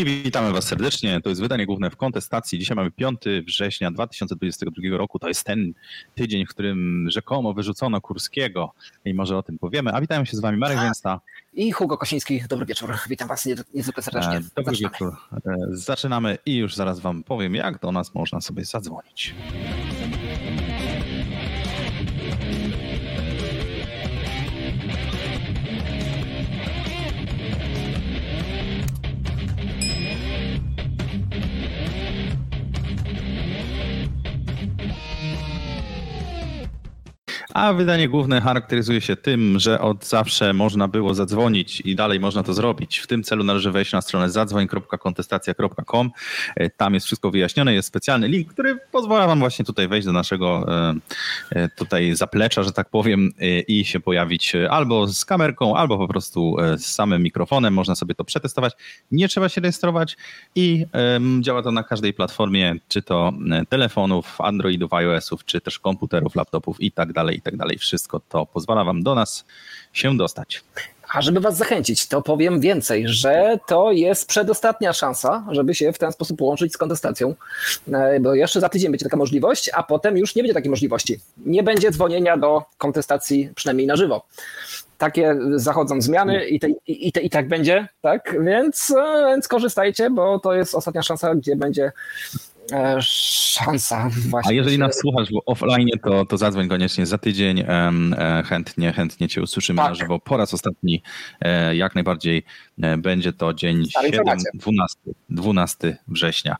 I witamy Was serdecznie. To jest wydanie główne w kontestacji. Dzisiaj mamy 5 września 2022 roku. To jest ten tydzień, w którym rzekomo wyrzucono Kurskiego i może o tym powiemy. A witają się z Wami Marek Więsta i Hugo Kosiński. Dobry wieczór. Witam Was niezwykle serdecznie. E, dobry Zaczynamy. wieczór. E, zaczynamy i już zaraz Wam powiem, jak do nas można sobie zadzwonić. A wydanie główne charakteryzuje się tym, że od zawsze można było zadzwonić i dalej można to zrobić. W tym celu należy wejść na stronę zadzwoń.kontestacja.com. E, tam jest wszystko wyjaśnione, jest specjalny link, który pozwala wam właśnie tutaj wejść do naszego e, e, tutaj zaplecza, że tak powiem, i się pojawić albo z kamerką, albo po prostu z samym mikrofonem. Można sobie to przetestować. Nie trzeba się rejestrować i działa to na każdej platformie, czy to telefonów, Androidów, iOS-ów, czy też komputerów, laptopów i tak dalej i tak dalej. Wszystko to pozwala Wam do nas się dostać. A żeby Was zachęcić, to powiem więcej, że to jest przedostatnia szansa, żeby się w ten sposób połączyć z kontestacją, e, bo jeszcze za tydzień będzie taka możliwość, a potem już nie będzie takiej możliwości. Nie będzie dzwonienia do kontestacji, przynajmniej na żywo. Takie zachodzą zmiany i, te, i, te, i tak będzie, tak? Więc, e, więc korzystajcie, bo to jest ostatnia szansa, gdzie będzie szansa właśnie. A jeżeli nas słuchasz offline, to, to zadzwoń koniecznie za tydzień. E, chętnie, chętnie cię usłyszymy tak. na żywo. Po raz ostatni e, jak najbardziej będzie to dzień 7, 12, 12 września.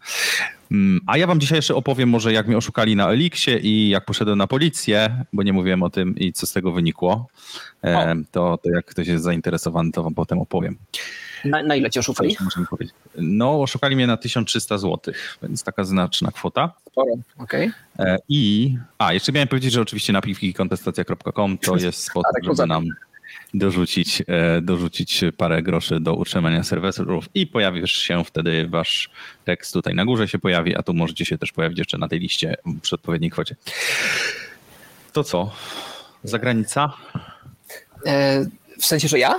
Mm, a ja wam dzisiaj jeszcze opowiem może jak mnie oszukali na Elixie i jak poszedłem na policję, bo nie mówiłem o tym i co z tego wynikło. To, to jak ktoś jest zainteresowany, to wam potem opowiem. Na, na ile cię oszukali? No, oszukali mnie na 1300 zł, więc taka znaczna kwota. Sporo, okej. Okay. I, a, jeszcze miałem powiedzieć, że oczywiście napiwki kontestacja.com to jest sposób, tak, żeby nam dorzucić, e, dorzucić parę groszy do utrzymania serwerów i pojawi się wtedy wasz tekst tutaj na górze się pojawi, a tu możecie się też pojawić jeszcze na tej liście przy odpowiedniej kwocie. To co? Zagranica? W sensie, że ja?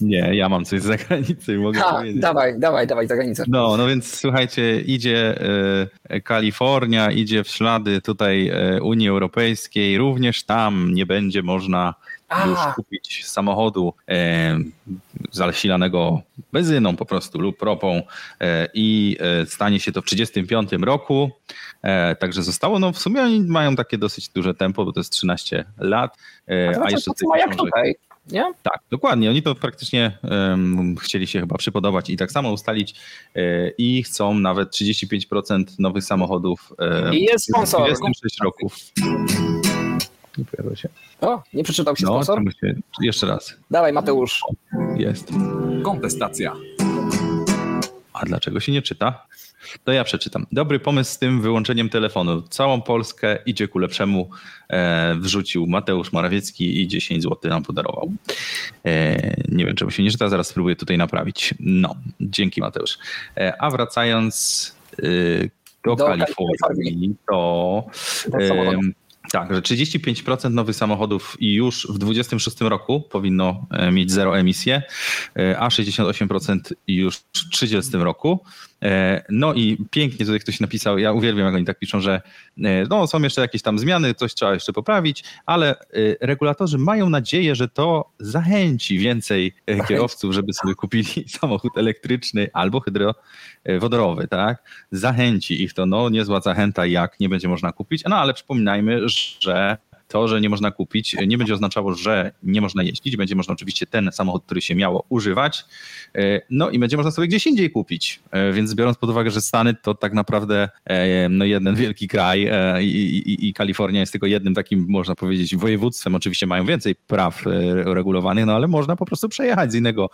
Nie, ja mam coś z zagranicy, mogę ha, powiedzieć. Dawaj, dawaj, dawaj, zagranicę. No, no więc słuchajcie, idzie e, Kalifornia, idzie w ślady tutaj e, Unii Europejskiej, również tam nie będzie można a. już kupić samochodu e, zasilanego benzyną po prostu lub ropą i stanie się to w 1935 roku. E, także zostało, no w sumie oni mają takie dosyć duże tempo, bo to jest 13 lat. E, a, a jeszcze to, jak tutaj nie? Tak, dokładnie. Oni to praktycznie um, chcieli się chyba przypodobać i tak samo ustalić e, i chcą nawet 35% nowych samochodów. E, I jest sponsor. 26 roków. Nie pojawia się. O, nie przeczytał się no, sponsor? Się, jeszcze raz. Dawaj Mateusz. Jest. Kontestacja. A dlaczego się nie czyta? To ja przeczytam. Dobry pomysł z tym wyłączeniem telefonu. Całą Polskę idzie ku lepszemu. E, wrzucił Mateusz Morawiecki i 10 zł nam podarował. E, nie wiem, czemu się nie czyta, zaraz spróbuję tutaj naprawić. No, dzięki Mateusz. E, a wracając do, do Kalifornii, Kalifornii, to... Tak, że 35% nowych samochodów i już w 2026 roku powinno mieć zero emisję, a 68% już w 30 roku. E, no i pięknie tutaj ktoś napisał, ja uwielbiam jak oni tak piszą, że e, no, są jeszcze jakieś tam zmiany, coś trzeba jeszcze poprawić, ale e, regulatorzy mają nadzieję, że to zachęci więcej kierowców, żeby sobie kupili samochód elektryczny albo hydrowodorowy, tak? Zachęci ich to, no niezła zachęta, jak nie będzie można kupić, no ale przypominajmy, że to, że nie można kupić, nie będzie oznaczało, że nie można jeździć. Będzie można oczywiście ten samochód, który się miało używać, e, no i będzie można sobie gdzieś indziej kupić. E, więc biorąc pod uwagę, że Stany to tak naprawdę e, no jeden wielki kraj i, i, i Kalifornia jest tylko jednym takim, można powiedzieć, województwem. Oczywiście mają więcej praw regulowanych, no ale można po prostu przejechać z innego,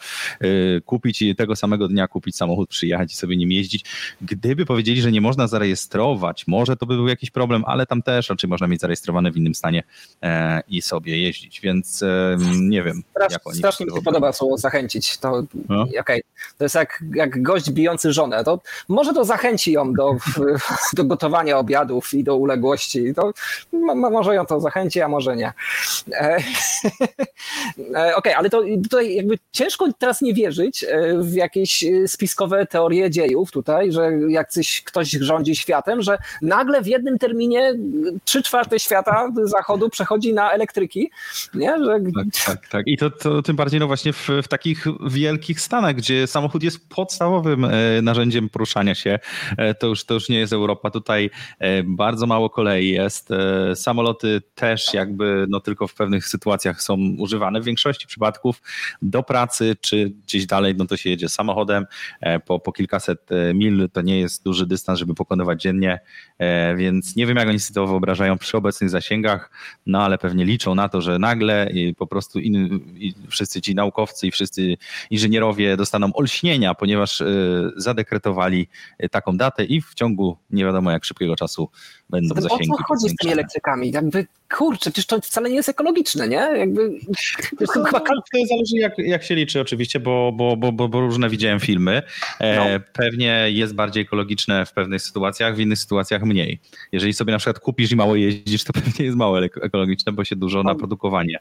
kupić i tego samego dnia kupić samochód, przyjechać i sobie nim jeździć. Gdyby powiedzieli, że nie można zarejestrować, może to by był jakiś problem, ale tam też raczej można mieć zarejestrowane w innym stanie normalnie i sobie jeździć, więc nie wiem. Strasz, jak oni strasznie mi się podoba słowo zachęcić. To, no. okay. to jest jak, jak gość bijący żonę. To może to zachęci ją do, do gotowania obiadów i do uległości. To, może ją to zachęci, a może nie. Okej, okay, ale to tutaj jakby ciężko teraz nie wierzyć w jakieś spiskowe teorie dziejów tutaj, że jak coś, ktoś rządzi światem, że nagle w jednym terminie trzy czwarte świata zachodu przechodzi na elektryki. Nie? Że... Tak, tak, tak. I to, to tym bardziej no właśnie w, w takich wielkich Stanach, gdzie samochód jest podstawowym e, narzędziem poruszania się. E, to już, to już nie jest Europa. Tutaj e, bardzo mało kolei jest. Samoloty też jakby no tylko w pewnych sytuacjach są używane. W większości przypadków do pracy czy gdzieś dalej, no to się jedzie samochodem po, po kilkaset mil. To nie jest duży dystans, żeby pokonywać dziennie, więc nie wiem jak oni sobie to wyobrażają przy obecnych zasięgach, no ale pewnie liczą na to, że nagle po prostu in, wszyscy ci naukowcy i wszyscy inżynierowie dostaną olśnienia, ponieważ e, zadekretowali e, taką datę i w ciągu nie wiadomo jak szybkiego czasu będą Zatem zasięgi. O co chodzi z tymi elektrykami? Jakby, kurczę, przecież to wcale nie jest ekologiczne, nie? Jakby, to, to, chyba... to zależy jak, jak się liczy oczywiście, bo, bo, bo, bo, bo różne widziałem filmy. E, no. Pewnie jest bardziej ekologiczne w pewnych sytuacjach, w innych sytuacjach mniej. Jeżeli sobie na przykład kupisz i mało jeździsz, to pewnie jest mało ekologiczne, bo się dużo na produkowanie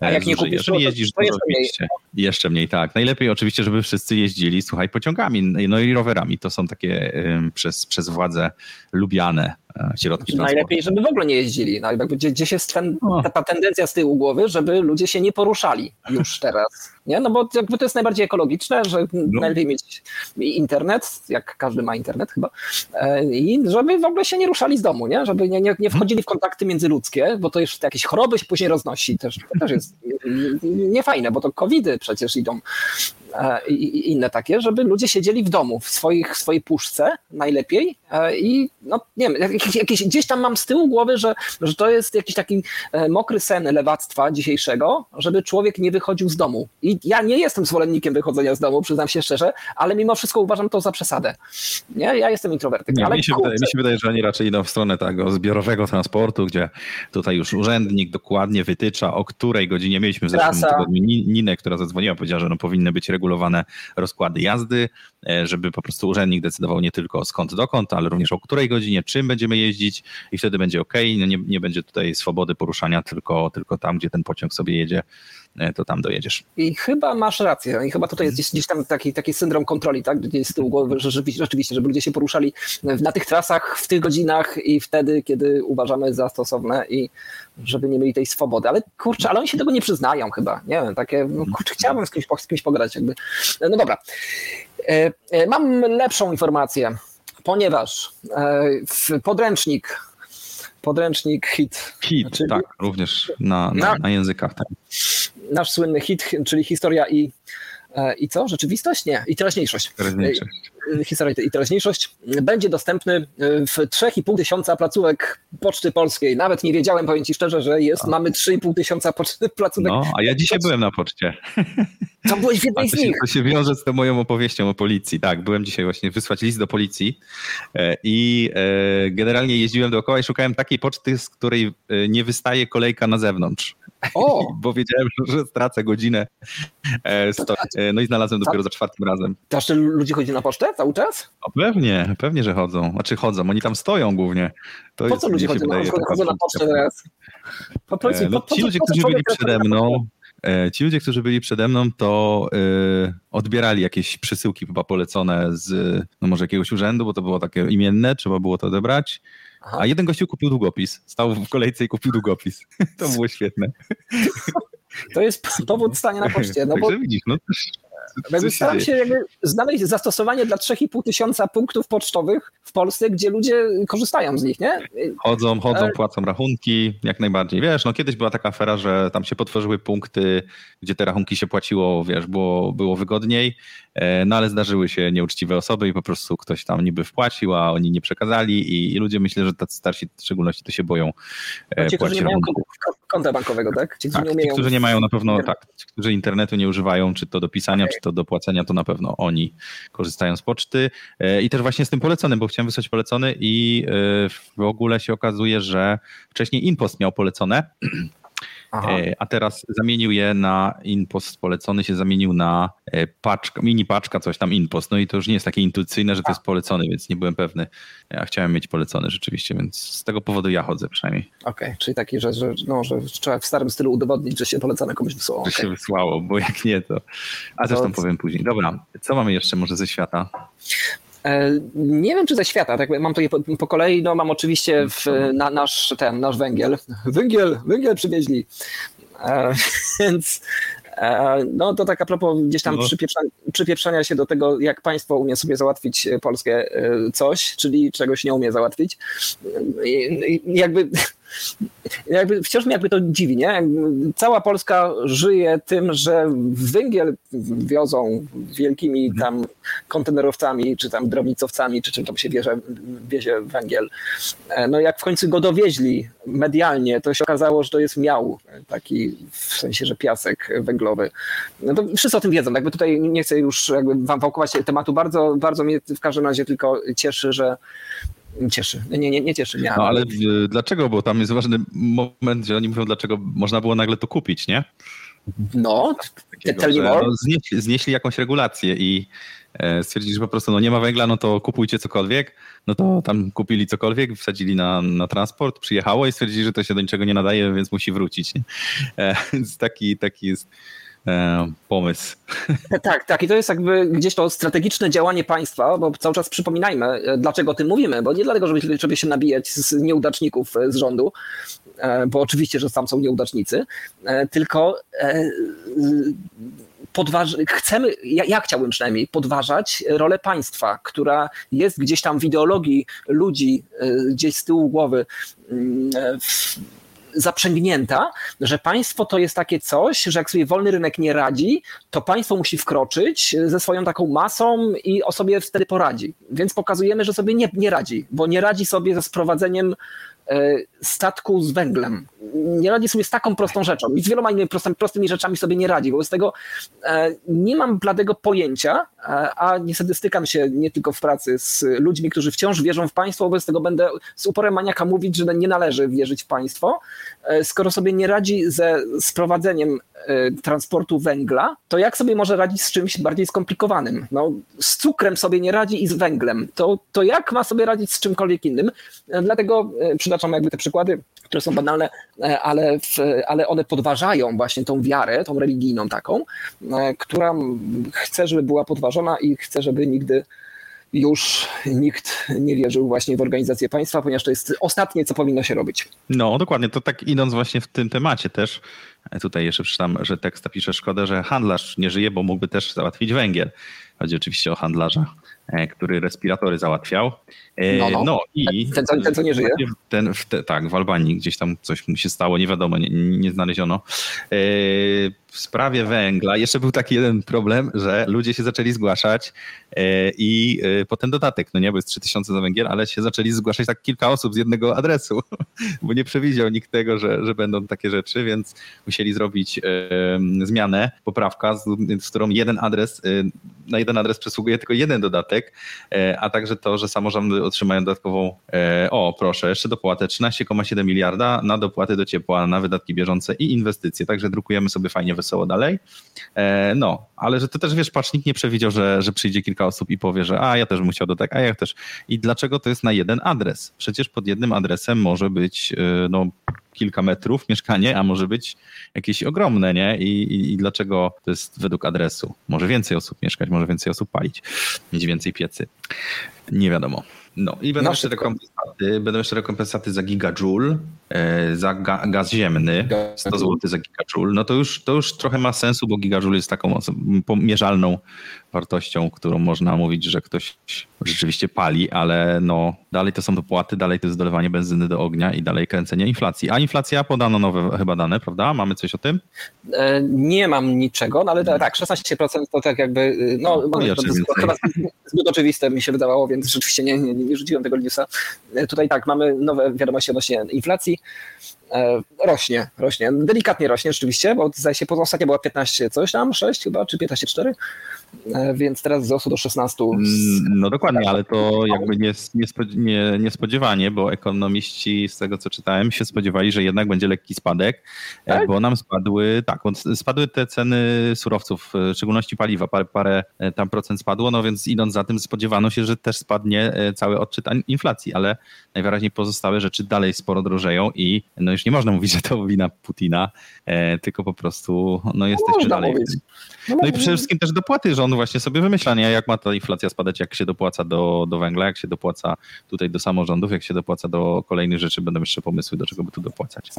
a jak nie kupisz, Jeżeli jeździsz to jeszcze mniej. Jeszcze mniej, tak. Najlepiej oczywiście, żeby wszyscy jeździli, słuchaj, pociągami, no i rowerami. To są takie przez, przez władze lubiane e, środki transportu. Najlepiej, żeby w ogóle nie jeździli. No, jakby gdzieś jest ten, ta, tendencja z tyłu głowy, żeby ludzie się nie poruszali już teraz. Nie? No bo jakby to jest najbardziej ekologiczne, że no. najlepiej mieć internet, jak każdy ma internet chyba, e, i żeby w ogóle się nie ruszali z domu, nie? żeby nie, nie, nie wchodzili w kontakty międzyludzkie, bo to już jakieś choroby się później roznosi. Też, to też jest niefajne, bo to covidy przecież idą i inne takie, żeby ludzie siedzieli w domu, w, swoich, swojej puszce najlepiej e, i no nie wiem, jakieś, gdzieś tam mam z tyłu głowy, że, że to jest jakiś taki e, mokry sen lewactwa dzisiejszego, żeby człowiek nie wychodził z domu. I ja nie jestem zwolennikiem wychodzenia z domu, przyznam się szczerze, ale mimo wszystko uważam to za przesadę. Nie? Ja jestem introwertyk. Nie, ale mi, się wydaje, mi się wydaje, że oni raczej idą w stronę tego zbiorowego transportu, gdzie tutaj już urzędnik dokładnie wytycza, o której godzinie mieliśmy w zeszłym tygodniu Ninę, która zadzwoniła, powiedziała, że no powinny być regulowane rozkłady jazdy, e, żeby po prostu urzędnik decydował nie tylko skąd dokąd, ale również o której godzinie, czym będziemy jeździć i wtedy będzie ok, no nie, nie będzie tutaj swobody poruszania, tylko, tylko tam, gdzie ten pociąg sobie jedzie, to tam dojedziesz. I chyba masz rację. I chyba tutaj jest gdzieś tam taki, taki syndrom kontroli, tak? Gdzie jest z tyłu głowy, że rzeczywiście, żeby ludzie się poruszali na tych trasach, w tych godzinach i wtedy, kiedy uważamy za stosowne i żeby nie mieli tej swobody. Ale kurczę, ale oni się tego nie przyznają chyba. Nie wiem, takie, no, kurczę, chciałbym z kimś, z kimś pogadać jakby. No dobra. E, e, mam lepszą informację, ponieważ e, podręcznik podręcznik hit. Hit, czyli, tak, również na, na, na językach. Tak. Nasz słynny hit, czyli historia i, i co? Rzeczywistość? Nie, i teraźniejszość. Teraźniejszość historia i teraźniejszość, będzie dostępny w 3,5 tysiąca placówek Poczty Polskiej. Nawet nie wiedziałem, powiem Ci szczerze, że jest, a. mamy 3,5 tysiąca placówek. No, a ja dzisiaj byłem na poczcie. To byłeś w jednej z nich. To się wiąże z tą moją opowieścią o policji. Tak, byłem dzisiaj właśnie wysłać list do policji e, i e, generalnie jeździłem dookoła i szukałem takiej poczty, z której e, nie wystaje kolejka na zewnątrz. O! Bo wiedziałem, że stracę godzinę. No i znalazłem dopiero za czwartym razem. Jeszcze ludzie chodzi na pocztę cały czas? O, pewnie, pewnie, że chodzą. Znaczy chodzą, oni tam stoją głównie. To po co ludzie chodzą, na, chodzą na pocztę teraz? Po, po, no, po, ci ludzie, którzy byli przede mną, E, ci ludzie, którzy byli przede mną, to y, odbierali jakieś przesyłki chyba polecone z no może jakiegoś urzędu, bo to było takie imienne, trzeba było to odebrać. Aha. A jeden gościu kupił długopis. Stał w kolejce i kupił długopis. To było świetne. To jest powód stania na poczcie. No bo... widzisz, no jakby staram się jakby znaleźć zastosowanie dla 3,5 tysiąca punktów pocztowych w Polsce, gdzie ludzie korzystają z nich, nie? Chodzą, chodzą, płacą rachunki, jak najbardziej. Wiesz, no kiedyś była taka afera, że tam się potworzyły punkty, gdzie te rachunki się płaciło, wiesz, było, było wygodniej, e, no ale zdarzyły się nieuczciwe osoby i po prostu ktoś tam niby wpłacił, a oni nie przekazali i, i ludzie myślę, że tacy starsi w szczególności to się boją no, ci, płacić rachunków konta bankowego, tak? Ci, którzy, tak, nie, umieją... ci, którzy nie mają na pewno, tak, ci, którzy internetu nie używają, czy to do pisania, okay. czy to do płacenia, to na pewno oni korzystają z poczty. E, I też właśnie z tym poleconym, bo chciałem wysłać polecony i e, w ogóle się okazuje, że wcześniej Impost miał polecone. E, a teraz zamienił je na InPost polecony, się zamienił na e, paczka, mini paczka, coś tam InPost. No i to już nie jest takie intuicyjne, że to jest polecony, więc nie byłem pewny. Ja chciałem mieć polecony rzeczywiście, więc z tego powodu ja chodzę przynajmniej. Okej, okay, czyli taki, że, że, no, że trzeba w starym stylu udowodnić, że się polecane komuś wysłało. Że okay. się wysłało, bo jak nie, to... A zresztą to... powiem później. Dobra, co mamy jeszcze może ze świata? E, nie wiem, czy ze świata, tak mam to po, po kolei, no mam oczywiście w, na, nasz, ten, nasz węgiel. Węgiel, węgiel przywieźli. E, więc e, no to tak a propos gdzieś tam no. przypieprzania, przypieprzania się do tego, jak państwo umie sobie załatwić polskie coś, czyli czegoś nie umie załatwić. I, jakby jakby, wciąż mnie jakby to dziwi, nie? Cała Polska żyje tym, że węgiel wiozą wielkimi mhm. tam kontenerowcami, czy tam drobnicowcami, czy czym tam się wiezie, wiezie węgiel. E, no jak w końcu go dowieźli medialnie, to się okazało, że to jest miał, taki w sensie, że piasek węglowy. No to wszyscy o tym wiedzą, jakby tutaj nie chcę już jakby wam wałkować tematu, bardzo, bardzo mnie w każdym razie tylko cieszy, że cieszy. Nie, nie, nie cieszy mnie. No ale dlaczego? Bo tam jest ważny moment, że oni mówią, dlaczego można było nagle to kupić, nie? No, Takiego, tell me more. No, znieśli, znieśli jakąś regulację i e, stwierdzili, że po prostu no nie ma węgla, no to kupujcie cokolwiek. No to tam kupili cokolwiek, wsadzili na, na transport, przyjechało i stwierdzili, że to się do niczego nie nadaje, więc musi wrócić. E, więc taki, taki jest pomysł. Tak, tak. I to jest jakby gdzieś to strategiczne działanie państwa, bo cały czas przypominajmy, e, dlaczego o tym mówimy, bo nie dlatego, żeby, żeby się nabijać z nieudaczników e, z rządu, bo oczywiście, że tam są nieudacznicy, tylko podważ... chcemy, ja, ja chciałbym przynajmniej podważać rolę państwa, która jest gdzieś tam w ideologii ludzi, gdzieś z tyłu głowy mm, w zaprzęgnięta, że państwo to jest takie coś, że jak sobie wolny rynek nie radzi, to państwo musi wkroczyć ze swoją taką masą i o sobie wtedy poradzi. Więc pokazujemy, że sobie nie, nie radzi, bo nie radzi sobie ze sprowadzeniem statku z węglem. Nie radzi sobie z taką prostą rzeczą i z wieloma innymi prostymi, prostymi rzeczami sobie nie radzi. Wobec tego e, nie mam bladego pojęcia, e, a niestety stykam się nie tylko w pracy z ludźmi, którzy wciąż wierzą w państwo, wobec tego będę z uporem maniaka mówić, że nie należy wierzyć w państwo. Skoro sobie nie radzi ze sprowadzeniem transportu węgla, to jak sobie może radzić z czymś bardziej skomplikowanym? No, z cukrem sobie nie radzi i z węglem. To, to jak ma sobie radzić z czymkolwiek innym? Dlatego przyda przytaczam jakby te przykłady, które są banalne, e, ale, w, ale one podważają właśnie tą wiarę, tą religijną taką, e, która chce, żeby była podważona i chce, żeby nigdy już nikt nie wierzył właśnie w organizację państwa, ponieważ to jest ostatnie, co powinno się robić. No, dokładnie. To tak idąc właśnie w tym temacie też, e, tutaj jeszcze przeczytam, że tekst pisze, szkoda, że handlarz nie żyje, bo mógłby też załatwić węgiel. Chodzi oczywiście o handlarza, który respiratory załatwiał. No, no. no i ten, ten, ten, co nie żyje? Ten, te, tak, w Albanii gdzieś tam coś mu się stało, nie wiadomo, nie, nie znaleziono. E, w sprawie węgla jeszcze był taki jeden problem, że ludzie się zaczęli zgłaszać e, i e, potem dodatek, no nie, bo jest 3000 za węgiel, ale się zaczęli zgłaszać tak kilka osób z jednego adresu, bo nie przewidział nikt tego, że, że będą takie rzeczy, więc musieli zrobić zmianę, poprawka, z, z którą jeden adres, na jeden adres przysługuje tylko jeden dodatek, a także to, że samorządy otrzymają dodatkową, e, o proszę, jeszcze dopłatę 13,7 miliarda na dopłaty do ciepła, na wydatki bieżące i inwestycje. Także drukujemy sobie fajnie, wesoło dalej. E, no, ale że to też wiesz, patrz, nikt nie przewidział, że, że przyjdzie kilka osób i powie, że a ja też chciał do tak, a ja też. I dlaczego to jest na jeden adres? Przecież pod jednym adresem może być e, no, kilka metrów mieszkanie, a może być jakieś ogromne, nie? I, i, I, dlaczego to jest według adresu? Może więcej osób mieszkać, może więcej osób palić, mieć więcej piecy. Nie wiadomo. No i będą, jeszcze rekompensaty, będą jeszcze rekompensaty za gigajoule, e, za ga, gaz ziemny, 100 zł za gigajoule. No to już, to już trochę ma sensu, bo gigajoule jest taką mierzalną wartością, którą można mówić, że ktoś rzeczywiście pali, ale no dalej to są dopłaty, dalej to jest dolewanie benzyny do ognia i dalej kręcenie inflacji. A inflacja podano nowe chyba dane, prawda? Mamy coś o tym? E, nie mam niczego, no ale tak, 16% to tak jakby, y, no, no to, zbyt oczywiste mi się wydawało, więc rzeczywiście nie, nie, nie rzuciłem tego newsa. E, tutaj tak, mamy nowe wiadomości odnośnie inflacji. E, rośnie, rośnie. Delikatnie rośnie rzeczywiście, bo zdaje się, ostatnio była 15 coś tam, 6 chyba, czy 15,4, e, więc teraz wzrosło do 16. Mm, no dokładnie, ale to jakby nie, niespodziewanie, bo ekonomiści z tego co czytałem się spodziewali, że jednak będzie lekki spadek, e, tak? bo nam spadły, tak, spadły te ceny surowców, w szczególności paliwa, parę, parę tam procent spadło, no więc idąc za tym spodziewano się, że też spadnie cały odczyt inflacji, ale najwyraźniej pozostałe rzeczy dalej sporo drożeją i no już nie można mówić, że to wina Putina, e, tylko po prostu no jesteśmy dalej. No, no i przede wszystkim też dopłaty rząd właśnie sobie wymyśla, nie? jak ma ta inflacja spadać, jak się dopłaca do, do węgla, jak się dopłaca tutaj do samorządów, jak się dopłaca do kolejnych rzeczy, będą jeszcze pomysły, do czego by tu dopłacać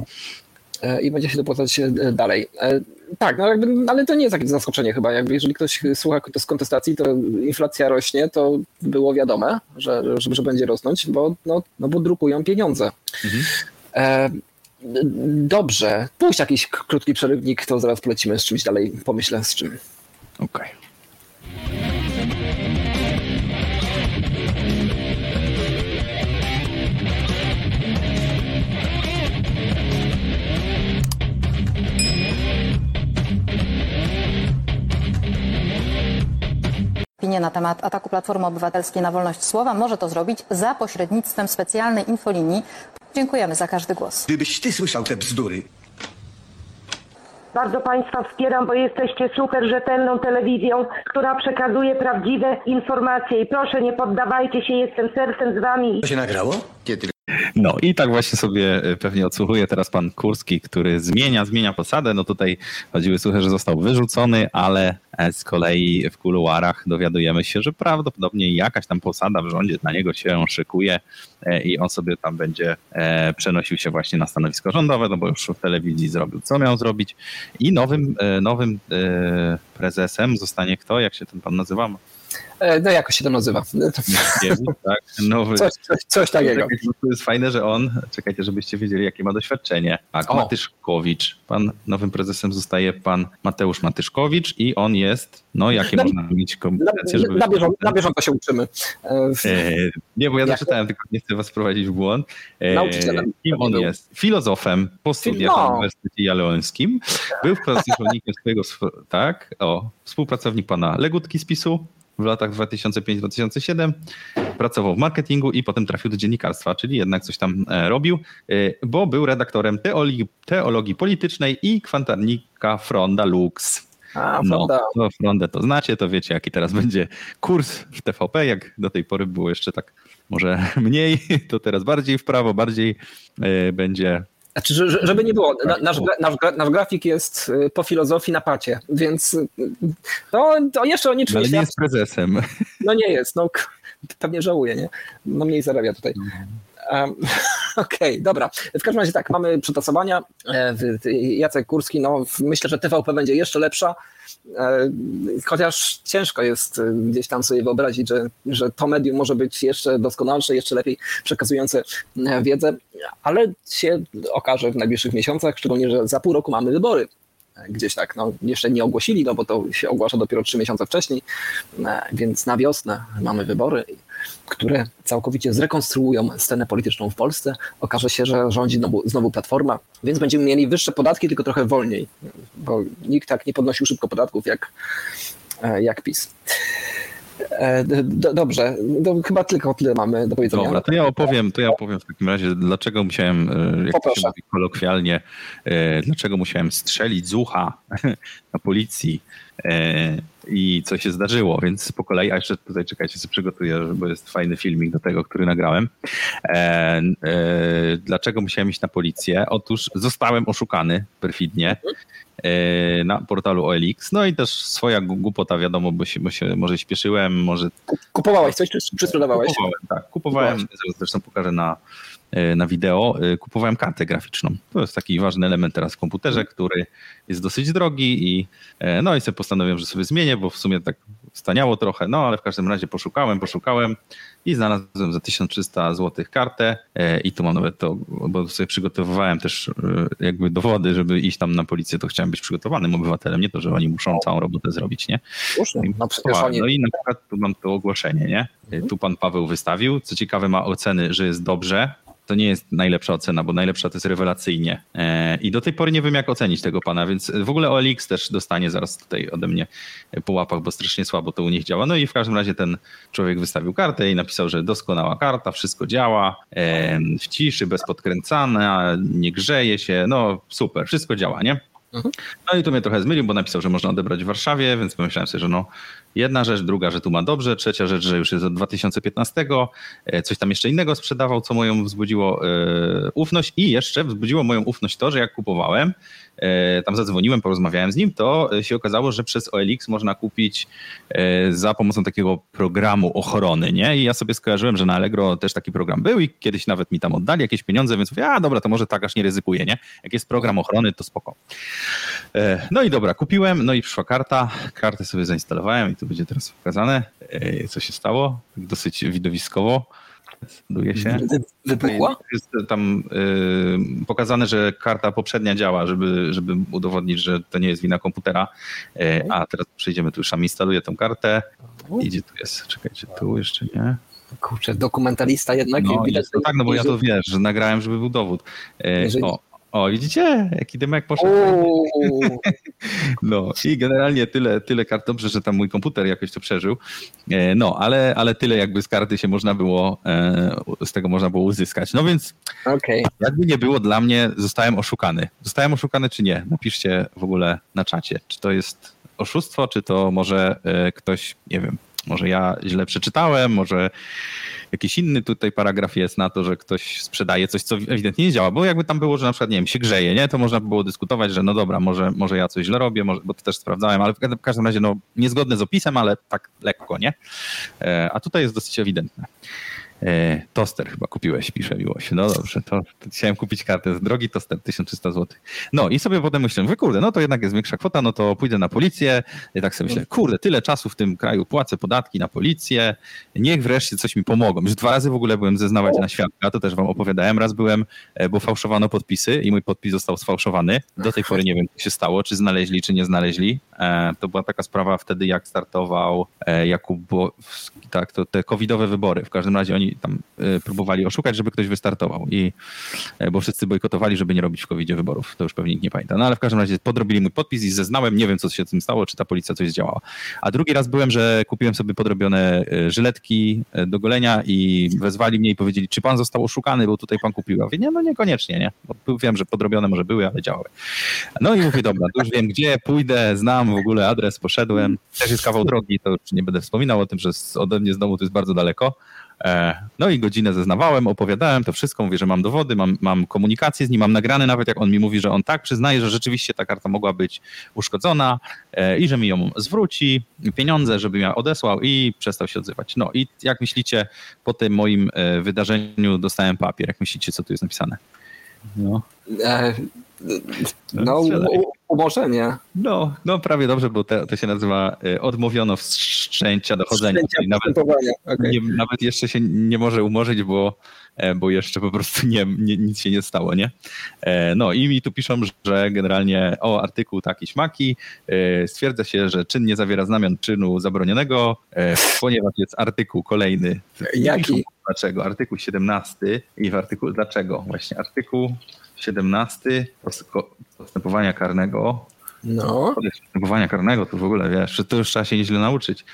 e, i będzie się dopłacać e, dalej. Tak, no jakby, ale to nie jest jakieś zaskoczenie chyba. Jakby jeżeli ktoś słucha z kontestacji, to inflacja rośnie, to było wiadome, że, że, że będzie rosnąć, bo, no, no bo drukują pieniądze. Mhm. Dobrze, puść jakiś krótki przerywnik, to zaraz polecimy z czymś dalej, pomyślę z czym. Okej. Okay. Opinie na temat ataku Platformy Obywatelskiej na wolność słowa może to zrobić za pośrednictwem specjalnej infolinii Dziękujemy za każdy głos. Gdybyś ty słyszał te bzdury. Bardzo Państwa wspieram, bo jesteście super rzetelną telewizją, która przekazuje prawdziwe informacje. I proszę, nie poddawajcie się, jestem sercem z Wami. To się nagrało? Kiedy? No i tak właśnie sobie e, pewnie odsłuchuje teraz pan Kurski, który zmienia, zmienia posadę. No tutaj chodziły słuchy, że został wyrzucony, ale e, z kolei w kuluarach dowiadujemy się, że prawdopodobnie jakaś tam posada w rządzie dla niego się szykuje e, i on sobie tam będzie przenosił się właśnie na stanowisko rządowe, no bo już w telewizji zrobił co miał zrobić i nowym, nowym prezesem zostanie kto? Jak się ten pan nazywa? E, no jakoś się to nazywa. tak, nowy. Coś, coś, coś takiego. To jest fajne, że on, czekajcie, żebyście wiedzieli, jakie ma doświadczenie. Tak, Matyszkowicz. Pan nowym prezesem zostaje pan Mateusz Matyszkowicz i on jest, no jakie na, można mieć kompetencje, żeby... Na, bieżąco, na bieżąco się uczymy. E, nie, bo ja zaczytałem, tylko nie chcę was wprowadzić w błąd. E, Nauczycielem. Kim on jest? Filozofem po studiach no. na Uniwersytecie Jaleońskim. Był pracownikiem swojego, tak, o, współpracownik pana Legutki z PiSu, w latach 2005-2007. Pracował w marketingu i potem trafił do dziennikarstwa, czyli jednak coś tam e, robił, e, bo był redaktorem teologii, teologii politycznej i kwantarnika Fronda Lux. A, no, to Frondę to znacie, to wiecie jaki teraz będzie kurs w TVP, jak do tej pory było jeszcze tak może mniej, to teraz bardziej w prawo, bardziej e, będzie znaczy, żeby nie było, nasz, nasz, nasz, grafik jest y, po filozofii na pacie, więc y, to, to jeszcze o niczym Ale nie jest prezesem. No nie jest, no pewnie żałuje, nie? No mniej zarabia tutaj. Um, Okej, okay, dobra. W każdym razie tak, mamy przetasowania. E, Jacek Kurski, no myślę, że TVP będzie jeszcze lepsza. E, chociaż ciężko jest e, gdzieś tam sobie wyobrazić, że, że to medium może być jeszcze doskonalsze, jeszcze lepiej przekazujące e, wiedzę, ale się okaże w najbliższych miesiącach, szczególnie, że za pół roku mamy wybory. Gdzieś tak, no jeszcze nie ogłosili, no bo to się ogłasza dopiero trzy miesiące wcześniej, więc na wiosnę mamy wybory które całkowicie zrekonstruują scenę polityczną w Polsce. Okaże się, że rządzi znowu, znowu Platforma, więc będziemy mieli wyższe podatki, tylko trochę wolniej, bo nikt tak nie podnosił szybko podatków jak, e, jak PiS. E, dobrze, chyba tylko tyle mamy do powiedzenia. Dobra, to ja opowiem, to ja opowiem w takim razie, dlaczego musiałem, e, jak to się mówi kolokwialnie, dlaczego musiałem strzelić z ucha na policji i co się zdarzyło, więc po kolei, a jeszcze tutaj czekajcie, sobie przygotuję, bo jest fajny filmik do tego, który nagrałem. E, e, dlaczego musiałem iść na policję? Otóż zostałem oszukany perfidnie e, na portalu OLX, no i też swoja głupota, wiadomo, bo się, bo się może śpieszyłem, może... Kupowałeś coś, czy, czy sprzedawałeś? Kupowałem, tak, kupowałem, zresztą pokażę na E, na wideo, e, kupowałem kartę graficzną. To jest taki ważny element teraz w komputerze, który jest dosyć drogi i e, no i sobie postanowiłem, że sobie zmienię, bo w sumie tak staniało trochę, no ale w każdym razie poszukałem, poszukałem i znalazłem za 1300 zł kartę i tu mam nawet to, bo sobie przygotowywałem też jakby dowody, żeby iść tam na policję, to chciałem być przygotowanym obywatelem, nie to, że oni muszą całą robotę zrobić, nie? No, no i na przykład tu mam to ogłoszenie, nie? Tu pan Paweł wystawił, co ciekawe ma oceny, że jest dobrze, to nie jest najlepsza ocena, bo najlepsza to jest rewelacyjnie. E, I do tej pory nie wiem, jak ocenić tego pana, więc w ogóle OLX też dostanie zaraz tutaj ode mnie po łapach, bo strasznie słabo to u nich działa. No i w każdym razie ten człowiek wystawił kartę i napisał, że doskonała karta, wszystko działa, e, w ciszy, bez podkręcania, nie grzeje się, no super, wszystko działa, nie? No i tu mnie trochę zmylił, bo napisał, że można odebrać w Warszawie, więc pomyślałem sobie, że no jedna rzecz, druga, że tu ma dobrze, trzecia rzecz, że już jest od 2015, e, coś tam jeszcze innego sprzedawał, co moją wzbudziło e, ufność i jeszcze wzbudziło moją ufność to, że jak kupowałem, e, tam zadzwoniłem, porozmawiałem z nim, to się okazało, że przez OLX można kupić za pomocą takiego programu ochrony, nie? I ja sobie skojarzyłem, że na Allegro też taki program był i kiedyś nawet mi tam oddali jakieś pieniądze, więc mówię, a dobra, to może tak aż nie ryzykuję, nie? Jak jest program ochrony, to spoko. No i dobra, kupiłem, no i przyszła karta, kartę sobie zainstalowałem tu będzie teraz pokazane, co się stało, dosyć widowiskowo. Decyduje się. Wybuchła? Jest tam y, pokazane, że karta poprzednia działa, żeby, żeby udowodnić, że to nie jest wina komputera. Y, a teraz przejdziemy tu, już sam instaluję tą kartę. Idzie tu jest, czekajcie, tu jeszcze nie. Kurczę, dokumentalista jednak. No, widać, jest, no tak, no bo ja to wiesz, że nagrałem, żeby był dowód. Y, Jeżeli- o, o, widzicie, jaki dymek poszedł. No i generalnie tyle, tyle kart, dobrze, że tam mój komputer jakoś to przeżył. E, No, ale, ale tyle jakby z karty się można było, e, z tego można było uzyskać. No więc Okej. jakby nie było dla mnie, zostałem oszukany. Zostałem oszukany czy nie? Napiszcie w ogóle na czacie, czy to jest oszustwo, czy to może e, ktoś, nie wiem, może ja źle przeczytałem, może jakiś inny tutaj paragraf jest na to, że ktoś sprzedaje coś, co ewidentnie nie działa, bo jakby tam było, że na przykład, nie wiem, się grzeje, nie, to można by było dyskutować, że no dobra, może, może ja coś źle robię, może, bo to też sprawdzałem, ale w każdym- razie, no, niezgodne z opisem, ale tak lekko, nie? E, A tutaj jest dosyć ewidentne. E, Toster chyba kupiłeś, pisze Miłość. No dobrze, to, chciałem kupić kartę. Drogi toster, 1300 zł. No i sobie potem myślę, wy kurde, no to jednak jest większa kwota, no to pójdę na policję. I tak sobie myślę, kurde, tyle czasu w tym kraju płacę podatki na policję, niech wreszcie coś mi pomogą. Już dwa razy w ogóle byłem zeznawać na świadka, to też wam opowiadałem. Raz byłem, e, bo fałszowano podpisy i mój podpis został sfałszowany. Do tej pory nie wiem, co się stało, czy znaleźli, czy nie znaleźli. E, To była taka sprawa wtedy, jak startował Jakub, tak, to te covidowe wybory. W każdym razie oni tam e, próbowali oszukać, żeby ktoś wystartował i e, bo wszyscy bojkotowali, żeby nie robić w covidzie wyborów. To już pewnie nikt nie pamięta. No ale w każdym razie podrobili mój podpis i zeznałem, nie wiem co się z tym stało, czy ta policja coś zdziałała. A drugi raz byłem, że kupiłem sobie podrobione e, żyletki do golenia i wezwali mnie i powiedzieli, czy pan został oszukany, bo tutaj pan kupił. Ja mówię, nie, no niekoniecznie, nie. Bo wiem, że podrobione może były, ale działały. No i mówię, dobra, już wiem gdzie, pójdę, znam w ogóle adres, poszedłem. Też jest kawał drogi, to już nie będę wspominał o tym, że ode mnie z domu to jest bardzo daleko. E, No i godzinę zeznawałem, opowiadałem to wszystko, mówię, że mam dowody, mam, mam komunikację z nim, mam nagrane nawet jak on mi mówi, że on tak przyznaje, że rzeczywiście ta karta mogła być uszkodzona e, i że mi ją zwróci, pieniądze, żebym ja odesłał i przestał się odzywać. No i jak myślicie, po tym moim e, wydarzeniu dostałem papier, jak myślicie, co tu jest napisane? No. no, umorzenie. No, no prawie dobrze, bo te, to się nazywa e, odmówiono wszczęcia dochodzenia. Wszczęcia Czyli nawet. Okej. nie, nawet jeszcze się nie może umorzyć, bo, e, bo jeszcze po prostu nie, nie, nic się nie stało, nie? E, No i mi tu piszą, że generalnie o artykuł taki śmaki e, stwierdza się, że czyn nie zawiera znamion czynu zabronionego, ponieważ jest artykuł kolejny. Jaki? Dlaczego? Artykuł 17 i w artykuł dlaczego? Właśnie artykuł 17 post- postępowania karnego No. postępowania karnego, to w ogóle wiesz, to już trzeba się nieźle nauczyć.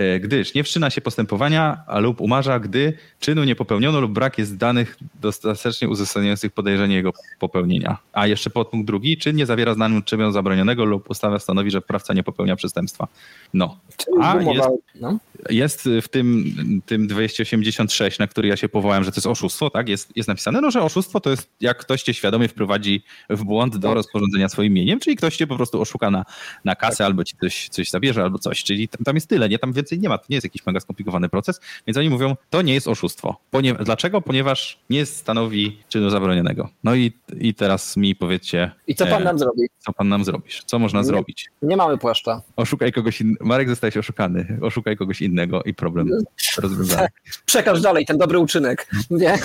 E, Gdyż nie wszczyna się postępowania a lub umarza, gdy czynu nie popełniono lub brak jest danych dostatecznie uzasadniających podejrzenie jego popełnienia. A jeszcze podpunkt drugi, czyn nie zawiera znamion czynu zabronionego lub ustawa stanowi, że prawca nie popełnia przestępstwa. No. A, jest- no. Jest w tym, tym 286, na który ja się powołałem, że to jest oszustwo, tak? Jest, jest napisane, no, że oszustwo to jest jak ktoś cię świadomie wprowadzi w błąd do rozporządzenia swoim mieniem, czyli ktoś cię po prostu oszuka na, na kasę, albo ci coś, coś zabierze, albo coś. Czyli tam, tam jest tyle, nie? Tam więcej nie ma. To nie jest jakiś mega skomplikowany proces, więc oni mówią, to nie jest oszustwo. Ponie, dlaczego? Ponieważ nie stanowi czynu zabronionego. No i, i teraz mi powiedzcie, I co pan e, nam zrobi? co pan nam zrobisz? Co można Nie. zrobić? Nie mamy płaszcza. Oszukaj kogoś innego. Marek zostałeś oszukany. Oszukaj kogoś innego i problem rozwiązany. Przekaż dalej ten dobry uczynek. Nie?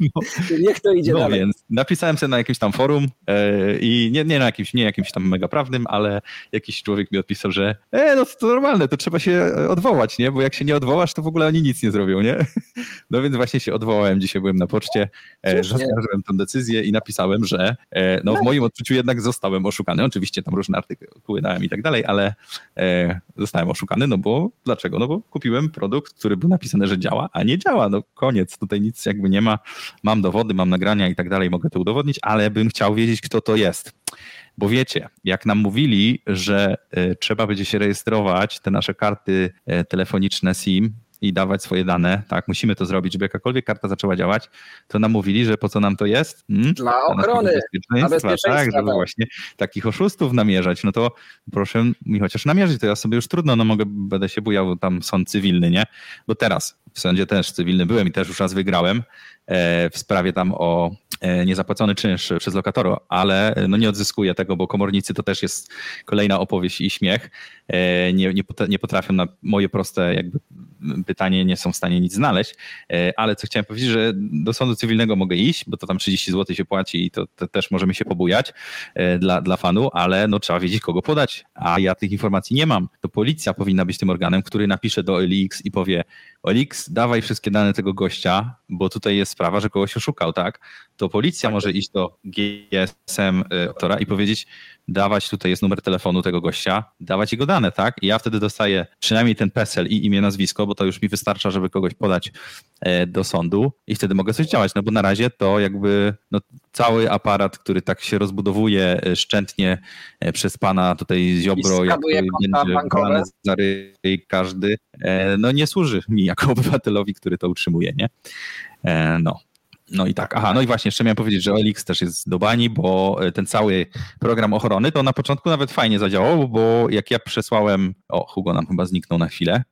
No, Niech to idzie no dalej. więc napisałem sobie na jakimś tam forum e, i nie, nie na jakimś, nie jakimś tam mega prawnym, ale jakiś człowiek mi odpisał, że e, no to normalne, to trzeba się e, odwołać, nie? Bo jak się nie odwołasz, to w ogóle oni nic nie zrobią, nie? No więc właśnie się odwołałem, dzisiaj byłem na poczcie, e, zaskarżyłem tę decyzję i napisałem, że e, no w moim odczuciu jednak zostałem oszukany. Oczywiście tam różne artykuły dałem i tak dalej, ale e, zostałem oszukany, no bo dlaczego? No bo kupiłem produkt, który był napisany, że działa, a nie działa. No koniec, tutaj nic jakby nie ma. Mam dowody, mam nagrania i tak dalej, mogę to udowodnić, ale bym chciał wiedzieć, kto to jest. Bo wiecie, jak nam mówili, że e, trzeba będzie się rejestrować te nasze karty e, telefoniczne SIM i dawać swoje dane, tak, musimy to zrobić, żeby jakakolwiek karta zaczęła działać, to nam mówili, że po co nam to jest? Hmm? Dla ochrony, bezpieczeństwa, dla bezpieczeństwa, tak, żeby tak. właśnie takich oszustów namierzać, no to proszę mi chociaż namierzyć, to ja sobie już trudno, no mogę, będę się bujał, tam sąd cywilny, nie? Bo teraz w sądzie też cywilny byłem i też już raz wygrałem w sprawie tam o e, niezapłacony czynsz przez lokatora, ale e, no nie odzyskuję tego, bo komornicy to też jest kolejna opowieść i śmiech. E, Nie, nie, pot- nie potrafią na moje proste jakby pytanie, nie są w stanie nic znaleźć, E, ale co chciałem powiedzieć, że do sądu cywilnego mogę iść, bo to tam 30 zł się płaci i to, to też możemy się pobujać e, dla, dla fanu, ale no trzeba wiedzieć kogo podać, a ja tych informacji nie mam. To policja powinna być tym organem, który napisze do OLX i powie OLX, dawaj wszystkie dane tego gościa, bo tutaj jest sprawa, że kogoś oszukał, tak? To policja może iść do GSM e, autora i powiedzieć, dawać tutaj jest numer telefonu tego gościa, dawać jego dane, tak? I ja wtedy dostaję przynajmniej ten PESEL i imię, nazwisko, bo to już mi wystarcza, żeby kogoś podać e, do sądu i wtedy mogę coś działać, no bo na razie to jakby no, cały aparat, który tak się rozbudowuje e, szczętnie e, przez pana tutaj Ziobro, jak będzie bankowe. każdy, no nie służy mi jako obywatelowi, który to utrzymuje, nie? No. No i tak, aha, no i właśnie jeszcze miałem powiedzieć, że OLX też jest do bani, bo e, ten cały program ochrony to na początku nawet fajnie zadziałał, bo jak ja przesłałem, o Hugo nam chyba zniknął na chwilę,